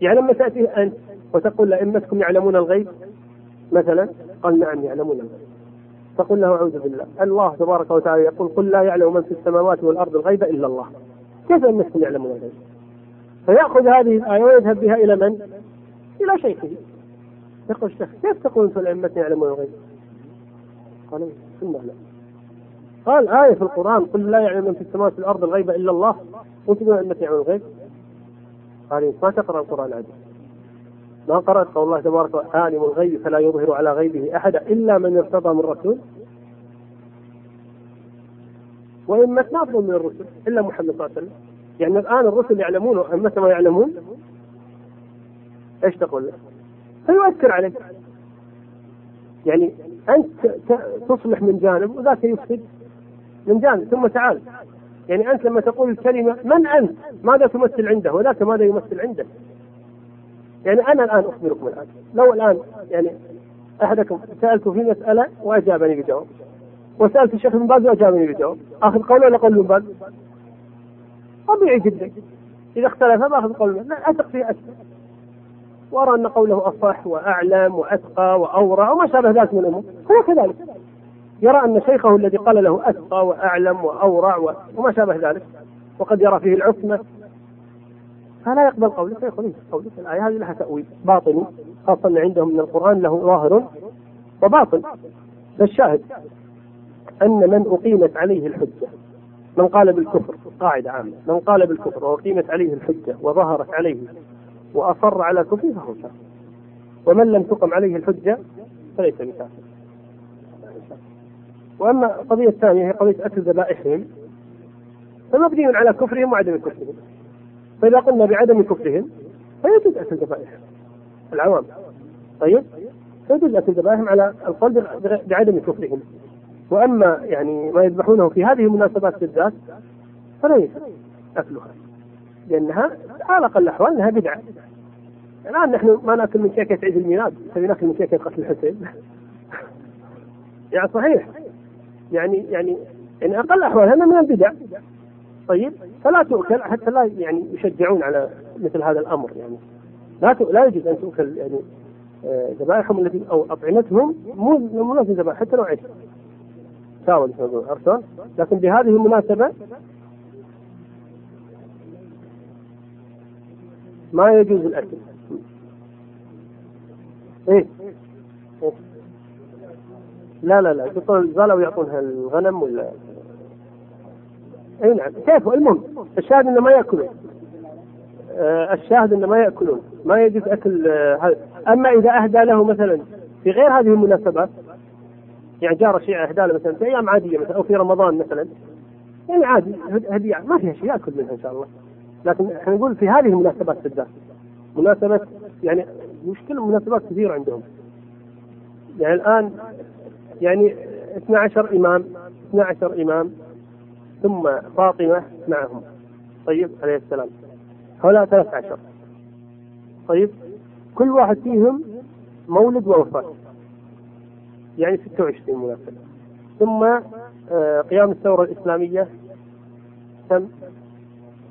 يعني لما تأتي أنت وتقول لأئمتكم يعلمون الغيب مثلا؟ قال نعم يعلمون الغيب. تقول له أعوذ بالله. الله تبارك وتعالى يقول قل لا يعلم من في السماوات والأرض الغيب إلا الله. كيف أئمتكم يعلمون الغيب؟ فيأخذ هذه الآية ويذهب بها إلى من؟ إلى شيخه. يقول الشيخ كيف تقول أنتم الأئمة يعلمون الغيب؟ قال ثم لا قال آية في القرآن قل لا يعلم من في السماوات والأرض الغيب إلا الله. وأنت تقول أنك يعلم الغيب؟ قال ما تقرأ القرآن عادي. ما قرأت قول الله تبارك وتعالى عالم الغيب فلا يظهر على غيبه أحدا إلا من ارتضى من رسول وإما نافذ من الرسل إلا محمد صلى الله عليه وسلم يعني الآن الرسل يعلمون وأمة ما يعلمون إيش تقول؟ فيؤثر عليك يعني أنت تصلح من جانب وذاك يفسد من جانب ثم تعال يعني أنت لما تقول الكلمة من أنت؟ ماذا تمثل عنده؟ وذاك ماذا يمثل عنده؟ يعني أنا الآن أخبركم الآن. لو الآن يعني أحدكم سألته في مسألة وأجابني بجواب. وسألت الشيخ بن باز وأجابني بجواب. آخذ قوله ولا قول بن باز؟ طبيعي جدا. إذا اختلف باخذ قول لا أثق فيه أكثر وأرى أن قوله أصح وأعلم وأتقى وأورع وما شابه ذلك من الأمور. هو كذلك. يرى أن شيخه الذي قال له أتقى وأعلم وأورع وما شابه ذلك. وقد يرى فيه العصمة. فلا يقبل فيقول إيه قولك الآية هذه لها تأويل باطني خاصة أن عندهم من القرآن له ظاهر وباطن. فالشاهد أن من أقيمت عليه الحجة من قال بالكفر قاعدة عامة من قال بالكفر وأقيمت عليه الحجة وظهرت عليه وأصر على كفره فهو كافر ومن لم تقم عليه الحجة فليس بكافر وأما القضية الثانية هي قضية أكل ذبائحهم فمبني على كفرهم وعدم كفرهم. فإذا قلنا بعدم كفرهم فيجوز أكل ذبائحهم. العوام. طيب؟ فيجوز أكل ذبائحهم على القول بعدم كفرهم وأما يعني ما يذبحونه في هذه المناسبات بالذات فليس أكلها. لأنها على أقل الاحوال أنها بدعة. الآن نحن ما نأكل من كيكه عيد الميلاد نبي نأكل من كيكه قتل الحسين. يعني صحيح. يعني يعني يعني أقل الاحوال هذا من البدع. طيب فلا تؤكل حتى لا يعني يشجعون على مثل هذا الأمر يعني لا لا يجوز أن تؤكل يعني آه، ذبائحهم التي أو أطعمتهم مو مو ذبائح حتى لو عيش ساوى عرفتوا؟ لكن بهذه المناسبة ما يجوز الأكل إيه؟, إيه؟ لا لا لا يحطون الزبالة ويعطونها الغنم ولا اي نعم. كيف المهم الشاهد إنه ما يأكلون. آه الشاهد إنه ما يأكلون ما يجوز أكل آه أما إذا أهدى له مثلا في غير هذه المناسبات يعني جار شيء أهدى له مثلا في أيام عادية مثلا أو في رمضان مثلا يعني عادي هدية ما فيها شيء يأكل منها إن شاء الله. لكن إحنا نقول في هذه المناسبات بالذات مناسبة يعني مشكلة مناسبات كثيرة عندهم. يعني الآن يعني 12 إمام 12 إمام ثم فاطمة معهم. طيب عليه السلام. هؤلاء 13 طيب كل واحد فيهم مولد ووفاة. يعني 26 مناسبة. ثم آه، قيام الثورة الإسلامية كم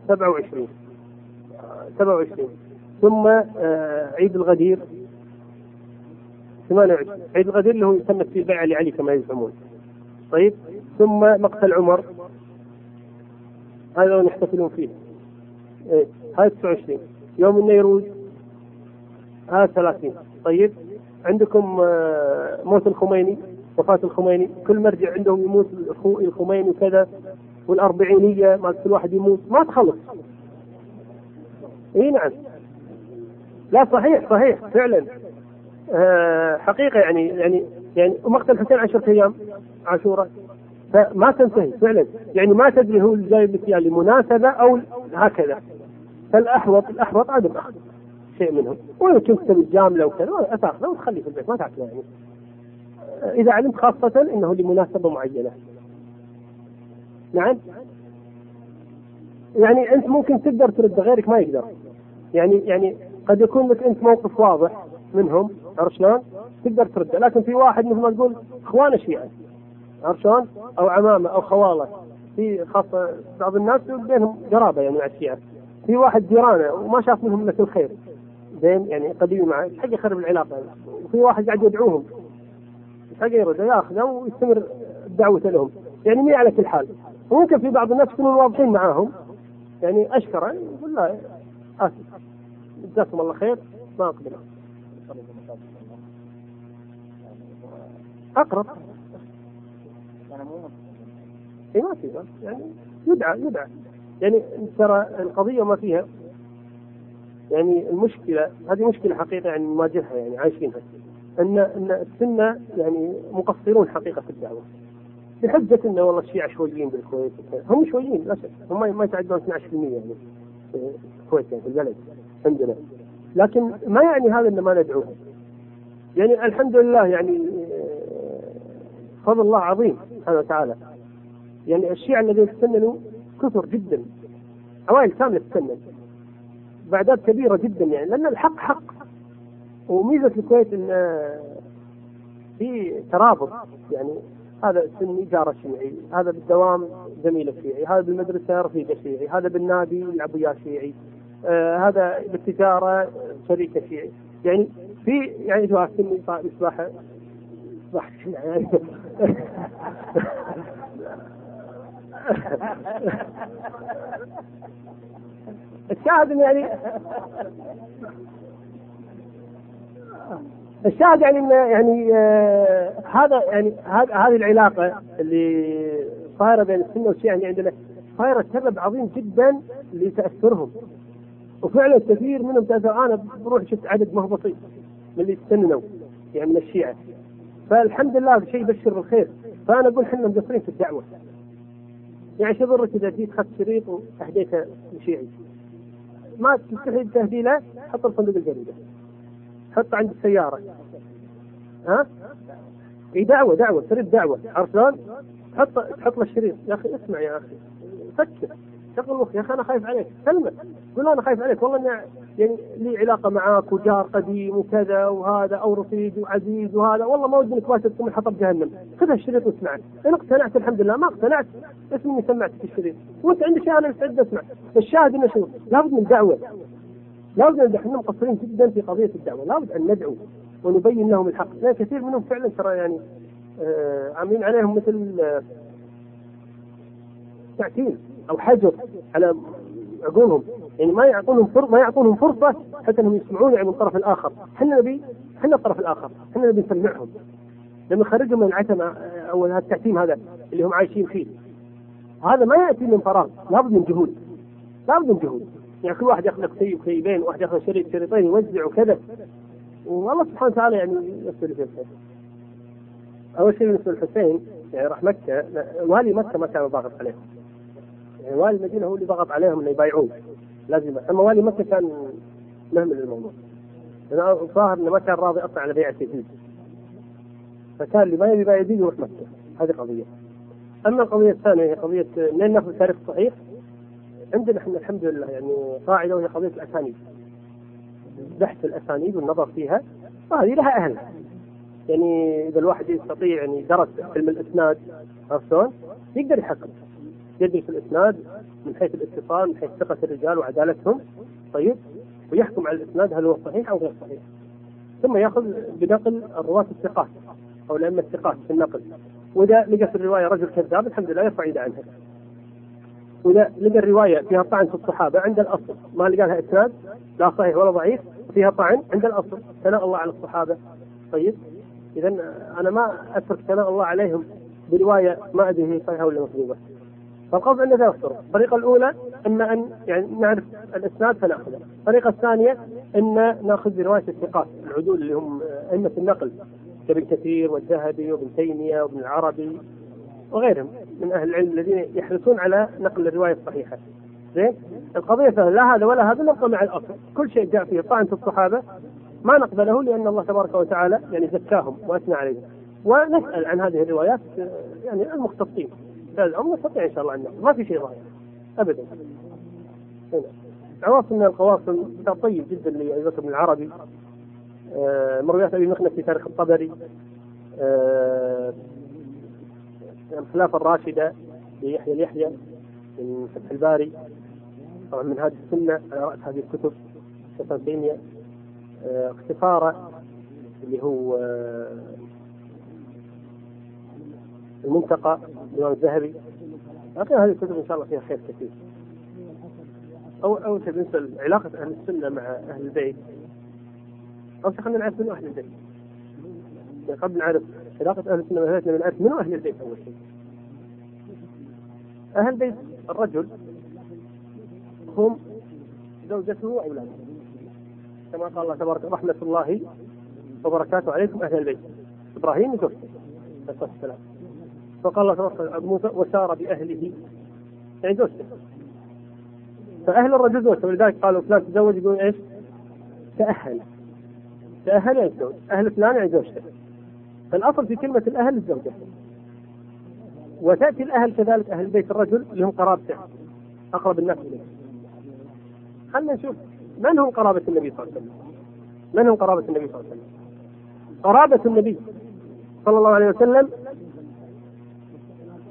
27 27 ثم آه، عيد الغدير 28 عيد الغدير اللي هو يسمى في بيع لعلي كما يزعمون. طيب ثم مقتل عمر هذا يحتفلون فيه. إيه هذا 29 يوم النيروز هذا 30 طيب عندكم آه، موت الخميني وفاة الخميني. كل مرجع عندهم يموت الخميني وكذا والأربعينية ما كل واحد يموت. ما تخلص. إي نعم. لا صحيح صحيح فعلا. آه حقيقة يعني يعني يعني مقتل الحسين عشرة أيام عاشوراء. فما تنتهي فعلا. يعني ما تدري هو جايب لك لمناسبة أو هكذا. فالأحوط الأحوط عدم أخذ شيء منهم. ويمكن تسوي الجاملة وكذا تاخذه وتخليه في البيت ما تاكله يعني. إذا علمت خاصة أنه لمناسبة معينة. نعم؟ يعني أنت ممكن تقدر ترد غيرك ما يقدر. يعني يعني قد يكون لك أنت موقف واضح منهم عرفت شلون؟ تقدر ترده لكن في واحد مثل ما تقول اخوان الشيعة عرفت شلون؟ أو عمامة أو خوالة. في خاصه بعض الناس بينهم قرابه يعني مع الشيعه في واحد جيرانه وما شاف منهم إلا الخير. زين؟ يعني قديم معه حق يخرب العلاقة. وفي واحد قاعد يدعوهم. حق يرد ياخذه ويستمر دعوته لهم. يعني مي على كل حال. وممكن في بعض الناس يكونوا واضحين معاهم. يعني أشكره يقول لا آسف. جزاكم الله خير. ما اقبل أقرب. اي ما في يعني يدعى يدعى. يعني ترى القضية ما فيها. يعني المشكلة هذه مشكلة حقيقة يعني نواجهها يعني عايشينها. أن أن السنة يعني مقصرون حقيقة في الدعوة. بحجة انه والله الشيعة شويين بالكويت. هم شويين للاسف هم ما يتعدون 12% يعني في الكويت يعني في البلد عندنا لكن ما يعني هذا إن ما ندعوهم يعني الحمد لله يعني فضل الله عظيم. سبحانه وتعالى. يعني الشيعة الذين تسننوا كثر جدا. عوائل كاملة تسنن. بأعداد كبيرة جدا يعني. لأن الحق حق. وميزة الكويت أن في ترابط. يعني هذا سني جار شيعي. هذا بالدوام زميله شيعي. هذا بالمدرسة رفيقة شيعي. هذا بالنادي يلعب وياه شيعي. آه هذا بالتجارة شريكة شيعي. يعني في يعني سني يصبح يصبح يعني الشاهد يعني الشاهد يعني إن يعني آه هذا يعني هذه العلاقة اللي صايرة بين السنة والشيعة اللي عندنا صايرة سبب عظيم جدا لتأثرهم. وفعلا كثير منهم تأثر. أنا بروح شفت عدد بسيط من اللي تسننوا يعني من الشيعة. فالحمد لله شيء يبشر بالخير. فأنا أقول إحنا مقصرين في الدعوة. يعني شو ضرك إذا جيت اخذت شريط واهديته لشيعي ما تستحي تهديله حط الصندوق الجريدة. حطه عند السيارة. ها؟ إي دعوة دعوة تريد دعوة. عرفت شلون؟ حط تحط له الشريط. يا أخي اسمع يا أخي. فكر. شغل مخ يا أخي أنا خايف عليك. كلمة. قول أنا خايف عليك. والله إني يعني لي علاقة معاك وجار قديم وكذا وهذا أو رفيق وعزيز وهذا. والله ما ودي إنك باشر تكون حطب جهنم خذ الشريط واسمع. ان اقتنعت الحمد لله. ما اقتنعت اسمي إني سمعتك الشريط. وأنت عندك أنا مستعد أسمع. الشاهد إنه شو لابد من دعوة. لابد ان إحنا مقصرين جدا في قضية الدعوة. لابد أن ندعو ونبين لهم الحق. لأن كثير منهم فعلا ترى يعني آه عاملين عليهم مثل آه أو حجر على عقولهم. يعني ما يعطونهم فرصه ما يعطونهم فرصة حتى أنهم يسمعون يعني من الطرف الآخر، إحنا نبي إحنا الطرف الآخر، إحنا نبي نسمعهم. لما نخرجهم من العتمة أو هذا التعتيم هذا اللي هم عايشين فيه. هذا ما يأتي من فراغ، لابد من جهود. لابد من جهود. يعني كل واحد يأخذ لك كتيب كتيبين، واحد يأخذ شريط شريطين يوزع وكذا. والله سبحانه وتعالى يعني يغفر في الخير. أول شيء بالنسبة للحسين يعني راح مكة والي مكة ما كان ضاغط عليهم. يعني والي المدينة هو اللي ضغط عليهم إنه يبايعون لازم أما والي مكه كان مهمل الموضوع لأن الظاهر إنه ما كان راضي أصلا على بيعه يزيد فكان اللي ما يبي يبايع يزيد يروح مكة. هذه قضية. أما القضية الثانية هي قضية منين نأخذ التاريخ الصحيح عندنا إحنا الحمد لله يعني قاعدة وهي قضية الأسانيد. بحث الأسانيد والنظر فيها. وهذه لها اهلها يعني إذا الواحد يستطيع يعني درس علم الإسناد عرفت؟ يقدر يحقق. يدرس الإسناد من حيث الاتصال من حيث ثقة الرجال وعدالتهم. طيب. ويحكم على الإسناد هل هو صحيح أو غير صحيح. ثم يأخذ بنقل الرواة الثقات أو الأئمة الثقات في النقل. وإذا لقى في الرواية رجل كذاب الحمد لله يرفع يده عنها. وإذا لقى الرواية فيها طعن في الصحابة عند الأصل ما لقى لها إسناد لا صحيح ولا ضعيف فيها طعن عند الأصل. ثناء الله على الصحابة. طيب. اذا أنا ما أترك ثناء الله عليهم برواية ما أدري هي صحيحة ولا مكذوبة. فالقصد عندنا ثلاث طرق، الطريقة الأولى إما أن يعني نعرف الإسناد فنأخذه، الطريقة الثانية أن نأخذ برواية الثقات العدول اللي هم أئمة النقل كابن كثير والذهبي وابن تيمية وابن العربي وغيرهم من أهل العلم الذين يحرصون على نقل الرواية الصحيحة. زين؟ القضية فهذا لا هذا ولا هذا نبقى مع الأصل، كل شيء جاء فيه طعن في الصحابة ما نقبله لأن الله تبارك وتعالى يعني زكاهم وأثنى عليهم. ونسأل عن هذه الروايات يعني المختصين الأمر نستطيع إن شاء الله أن ما في شيء ضايع أبدا. هنا. عواصم من القواصم كتاب طيب جدا لأبي بكر بن العربي. آه مرويات أبي مخنف في تاريخ الطبري. آه الخلافة الراشدة ليحيى اليحيى من فتح الباري. طبعا من هذه السنة على رأس هذه الكتب. ابن تيمية آه اختصاره اللي هو آه المنتقى الإمام الذهبي. لكن هذه الكتب إن شاء الله فيها خير كثير. أو أول شيء بالنسبة لعلاقة أهل السنة مع أهل البيت. أول شيء خلينا نعرف منو أهل البيت. يعني قبل نعرف علاقة أهل السنة مع أهل البيت نعرف منو أهل البيت أول شيء. أهل بيت الرجل هم زوجته وأولاده. كما قال الله تبارك رحمة الله وبركاته عليكم أهل البيت. إبراهيم وزوجته عليه الصلاة والسلام. فقال الله تبارك موسى وسار بأهله. يعني زوجته. فأهل الرجل زوجته. ولذلك قالوا فلان تزوج؟ يقول إيش؟ تأهل. تأهل يعني زوج أهل فلان يعني زوجته. فالأصل في كلمة الأهل الزوجة. وتأتي الأهل كذلك أهل بيت الرجل اللي هم قرابته أقرب الناس إليه. خلينا نشوف من هم قرابة النبي صلى الله عليه وسلم. من هم قرابة النبي صلى الله عليه وسلم؟ قرابة النبي صلى الله عليه وسلم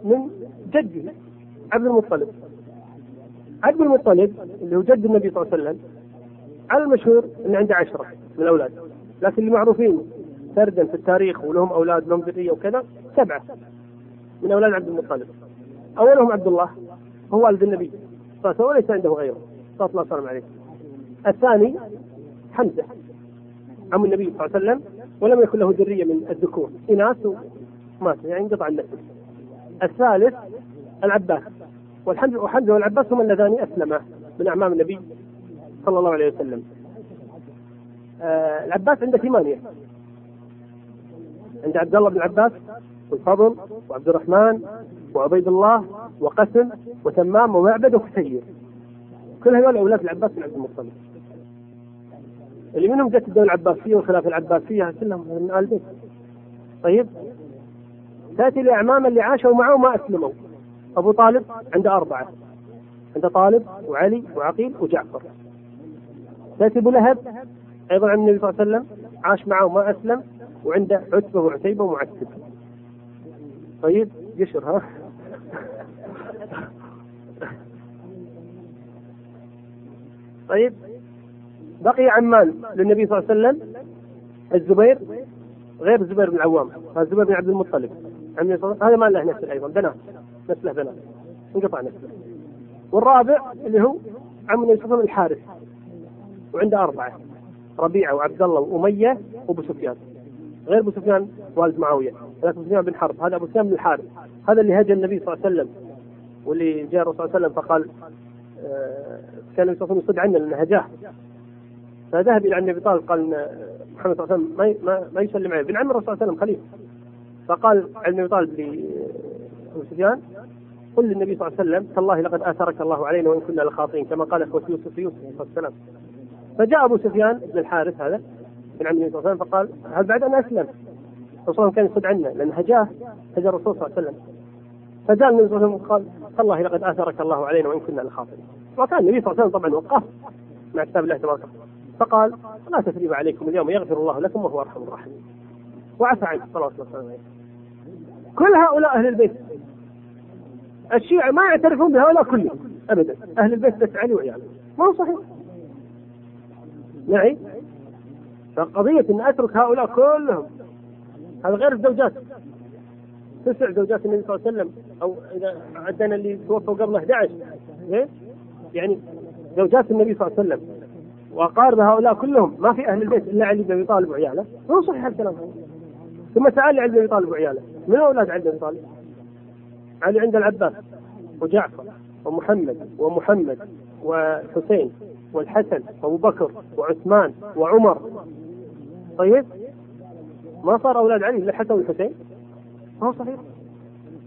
من جده عبد المطلب. عبد المطلب اللي هو جد النبي صلى الله عليه وسلم على المشهور إنه عنده عشرة من الأولاد. لكن اللي معروفين سردا في التاريخ ولهم أولاد لهم ذرية وكذا سبعة من أولاد عبد المطلب. أولهم عبد الله هو والد النبي صلى الله عليه وسلم وليس عنده غيره. صلى الله عليه وسلم. الثاني حمزة عم النبي صلى الله عليه وسلم ولم يكن له ذرية من الذكور. إناث ومات يعني انقطع النسل. الثالث العباس والحمزه وحمزه والعباس هما اللذان اسلما من أعمام النبي صلى الله عليه وسلم. آه العباس عنده ثمانية. عند عبد الله بن العباس والفضل وعبد الرحمن وعبيد الله وقسم وتمام ومعبد وكثير. كل هذول أولاد العباس بن عبد المطلب. اللي منهم جت الدولة العباسية والخلافة العباسية كلهم من آل البيت. طيب تأتي لاعمام اللي عاشوا معه وما أسلموا. أبو طالب عنده أربعة. عنده طالب وعلي وعقيل وجعفر. تأتي أبو لهب أيضا عن النبي صلى الله عليه وسلم عاش معه وما أسلم وعنده عتبة وعتيبة ومعتب. طيب قشر ها طيب بقي عمان للنبي صلى الله عليه وسلم الزبير غير الزبير بن العوام الزبير بن عبد المطلب هذا ما له نسل أيضا بنات نسله بنات انقطع نسله والرابع اللي هو عم النبي صلى الله عليه وسلم الحارث وعنده أربعة ربيعة وعبد الله وأمية وأبو سفيان. غير أبو سفيان والد معاوية هذا أبو سفيان بن حرب هذا أبو سفيان بن الحارث. هذا اللي هجى النبي صلى الله عليه وسلم واللي جاء الرسول صلى الله عليه وسلم فقال آه كان النبي صلى الله عليه وسلم يصد عنا لأنه هجاه فذهب إلى النبي طالب قال محمد صلى الله عليه وسلم ما ما, ما يسلم عليه بن عم الرسول صلى الله عليه وسلم خليفة. فقال النبي طالب لأبو سفيان قل للنبي صلى الله عليه وسلم تالله لقد آثرك الله علينا وإن كنا لخاطئين. كما قال أخوة يوسف يوسف عليه الصلاة والسلام. فجاء أبو سفيان بن الحارث هذا من عم النبي صلى الله عليه وسلم فقال هل بعد أن أسلم؟ الرسول كان يصد عنا لأن هجاه هجا الرسول صلى الله عليه وسلم. فجاء النبي صلى الله عليه وسلم قال تالله لقد آثرك الله علينا وإن كنا لخاطئين. وكان النبي صلى الله عليه وسلم طبعا وقف مع كتاب الله تبارك وتعالى. فقال لا تثريب عليكم اليوم يغفر الله لكم وهو أرحم الراحمين. وعفى عنه صلى الله عليه وسلم. كل هؤلاء أهل البيت. الشيعة ما يعترفون بهؤلاء كلهم ابدا. أهل البيت بس علي وعياله. ما هو صحيح. معي فقضية إن أترك هؤلاء كلهم هذا غير الزوجات؟ تسع زوجات النبي صلى الله عليه وسلم أو إذا عدنا اللي توفوا قبله 11 إيه؟ يعني زوجات النبي صلى الله عليه وسلم. واقارب هؤلاء كلهم ما في أهل البيت إلا علي بن أبي طالب وعياله. مو صحيح الكلام؟ هذا ثم تعال علي بن أبي طالب وعياله. من أولاد علي بن طالب؟ علي عند العباس وجعفر ومحمد ومحمد وحسين والحسن وأبو بكر وعثمان وعمر. طيب؟ ما صار أولاد علي إلا الحسن والحسين ما هو صحيح.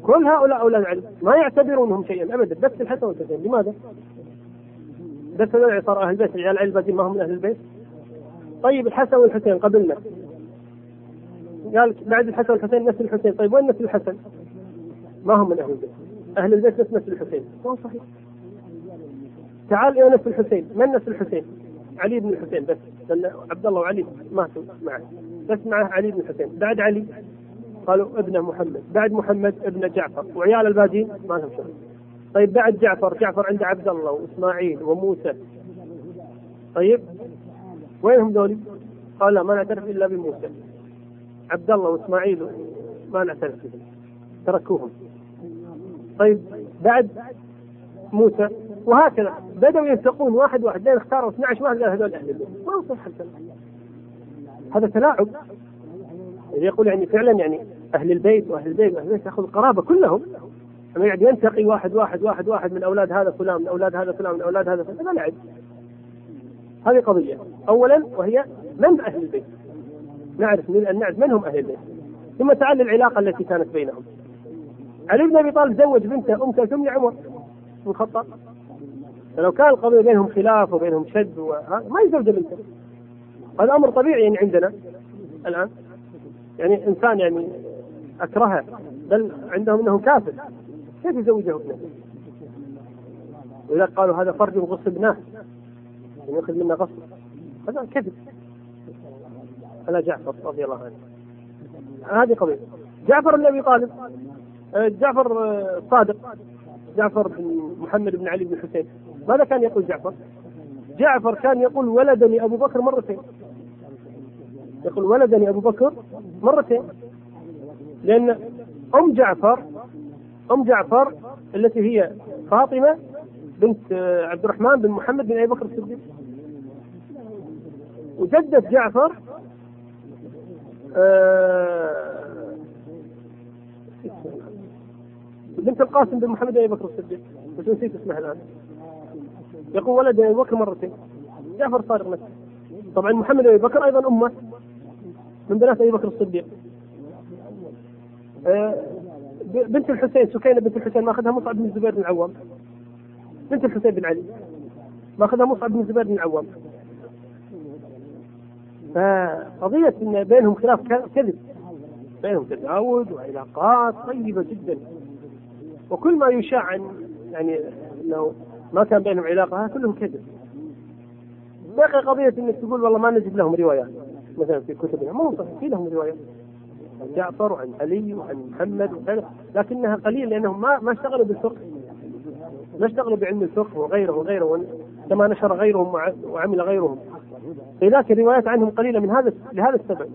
كل هؤلاء أولاد علي ما يعتبرونهم شيئا ابدا بس الحسن والحسين. لماذا؟ بس صار أهل البيت عيال علي ما هم من أهل البيت. طيب الحسن والحسين قبلنا. قال بعد الحسن والحسين نسل الحسين. طيب وين نسل الحسن؟ ما هم من أهل البيت. أهل البيت بس نسل الحسين. ما صحيح. تعال إلى نسل الحسين. من نسل الحسين؟ علي بن الحسين بس. لأن عبد الله وعلي ماتوا معه. بس معه علي بن الحسين. بعد علي قالوا ابن محمد. بعد محمد ابن جعفر. وعيال الباقيين ما لهم شغل. طيب بعد جعفر جعفر عنده عبد الله وإسماعيل وموسى. طيب؟ وينهم ذولي؟ قال لا ما نعترف إلا بموسى. عبد الله وإسماعيل ما نعترف بهم تركوهم. طيب بعد موسى. وهكذا. بدأوا ينتقون واحد واحد. لين اختاروا 12 واحد قال هذول أهل البيت. ما هو صح الكلام. هذا تلاعب. يقول يعني فعلا يعني أهل البيت وأهل البيت وأهل البيت يأخذ القرابة كلهم. لما يقعد ينتقي واحد واحد واحد واحد من أولاد هذا فلان من أولاد هذا فلان من أولاد هذا فلان. هذا لعب. هذه قضية. اولا وهي من أهل البيت؟ نعرف من نعرف من هم أهل البيت. ثم تعال العلاقة التي كانت بينهم. علي بن أبي طالب زوج بنته أم كلثوم لعمر بن الخطاب. فلو كان القضية بينهم خلاف وبينهم شد ما يزوج بنته. هذا أمر طبيعي يعني عندنا الآن. يعني إنسان يعني أكرهه بل عندهم إنه كافر. كيف يزوجه ابنه؟ ولذلك قالوا هذا فرج غصبناه يعني يأخذ منا غصب. هذا كذب. على جعفر رضي الله عنه. هذه قضية. جعفر بن أبي طالب آه، جعفر آه، صادق. جعفر بن محمد بن علي بن الحسين ماذا كان يقول جعفر؟ جعفر كان يقول ولدني أبو بكر مرتين. يقول ولدني أبو بكر مرتين. لأن أم جعفر أم جعفر التي هي فاطمة بنت آه، عبد الرحمن بن محمد بن أبي بكر الصديق. وجدة جعفر آه بنت القاسم بن محمد أبي بكر الصديق. بس نسيت اسمها الآن. يقول ولد أبي بكر مرتين. جعفر صادق نفسه. طبعا محمد أبي بكر أيضا أمه من بنات أبي بكر الصديق. آه بنت الحسين سكينة بنت الحسين ماخذها مصعب بن الزبير بن العوام. بنت الحسين بن علي ماخذها مصعب بن الزبير بن العوام. فقضية إن بينهم خلاف كذب. بينهم تداول وعلاقات طيبة جدا. وكل ما يشاع عن يعني انه ما كان بينهم علاقة كلهم كذب. باقي قضية انك تقول والله ما نجد لهم روايات مثلا في كتبنا ما هو صحيح في لهم روايات عن جعفر وعن علي وعن محمد وكذا لكنها قليل لأنهم ما ما اشتغلوا بالفقه. ما اشتغلوا بعلم الفقه وغيره وغيره كما نشر غيرهم وعمل غيرهم. لذلك الروايات عنهم قليلة من هذا لهذا السبب.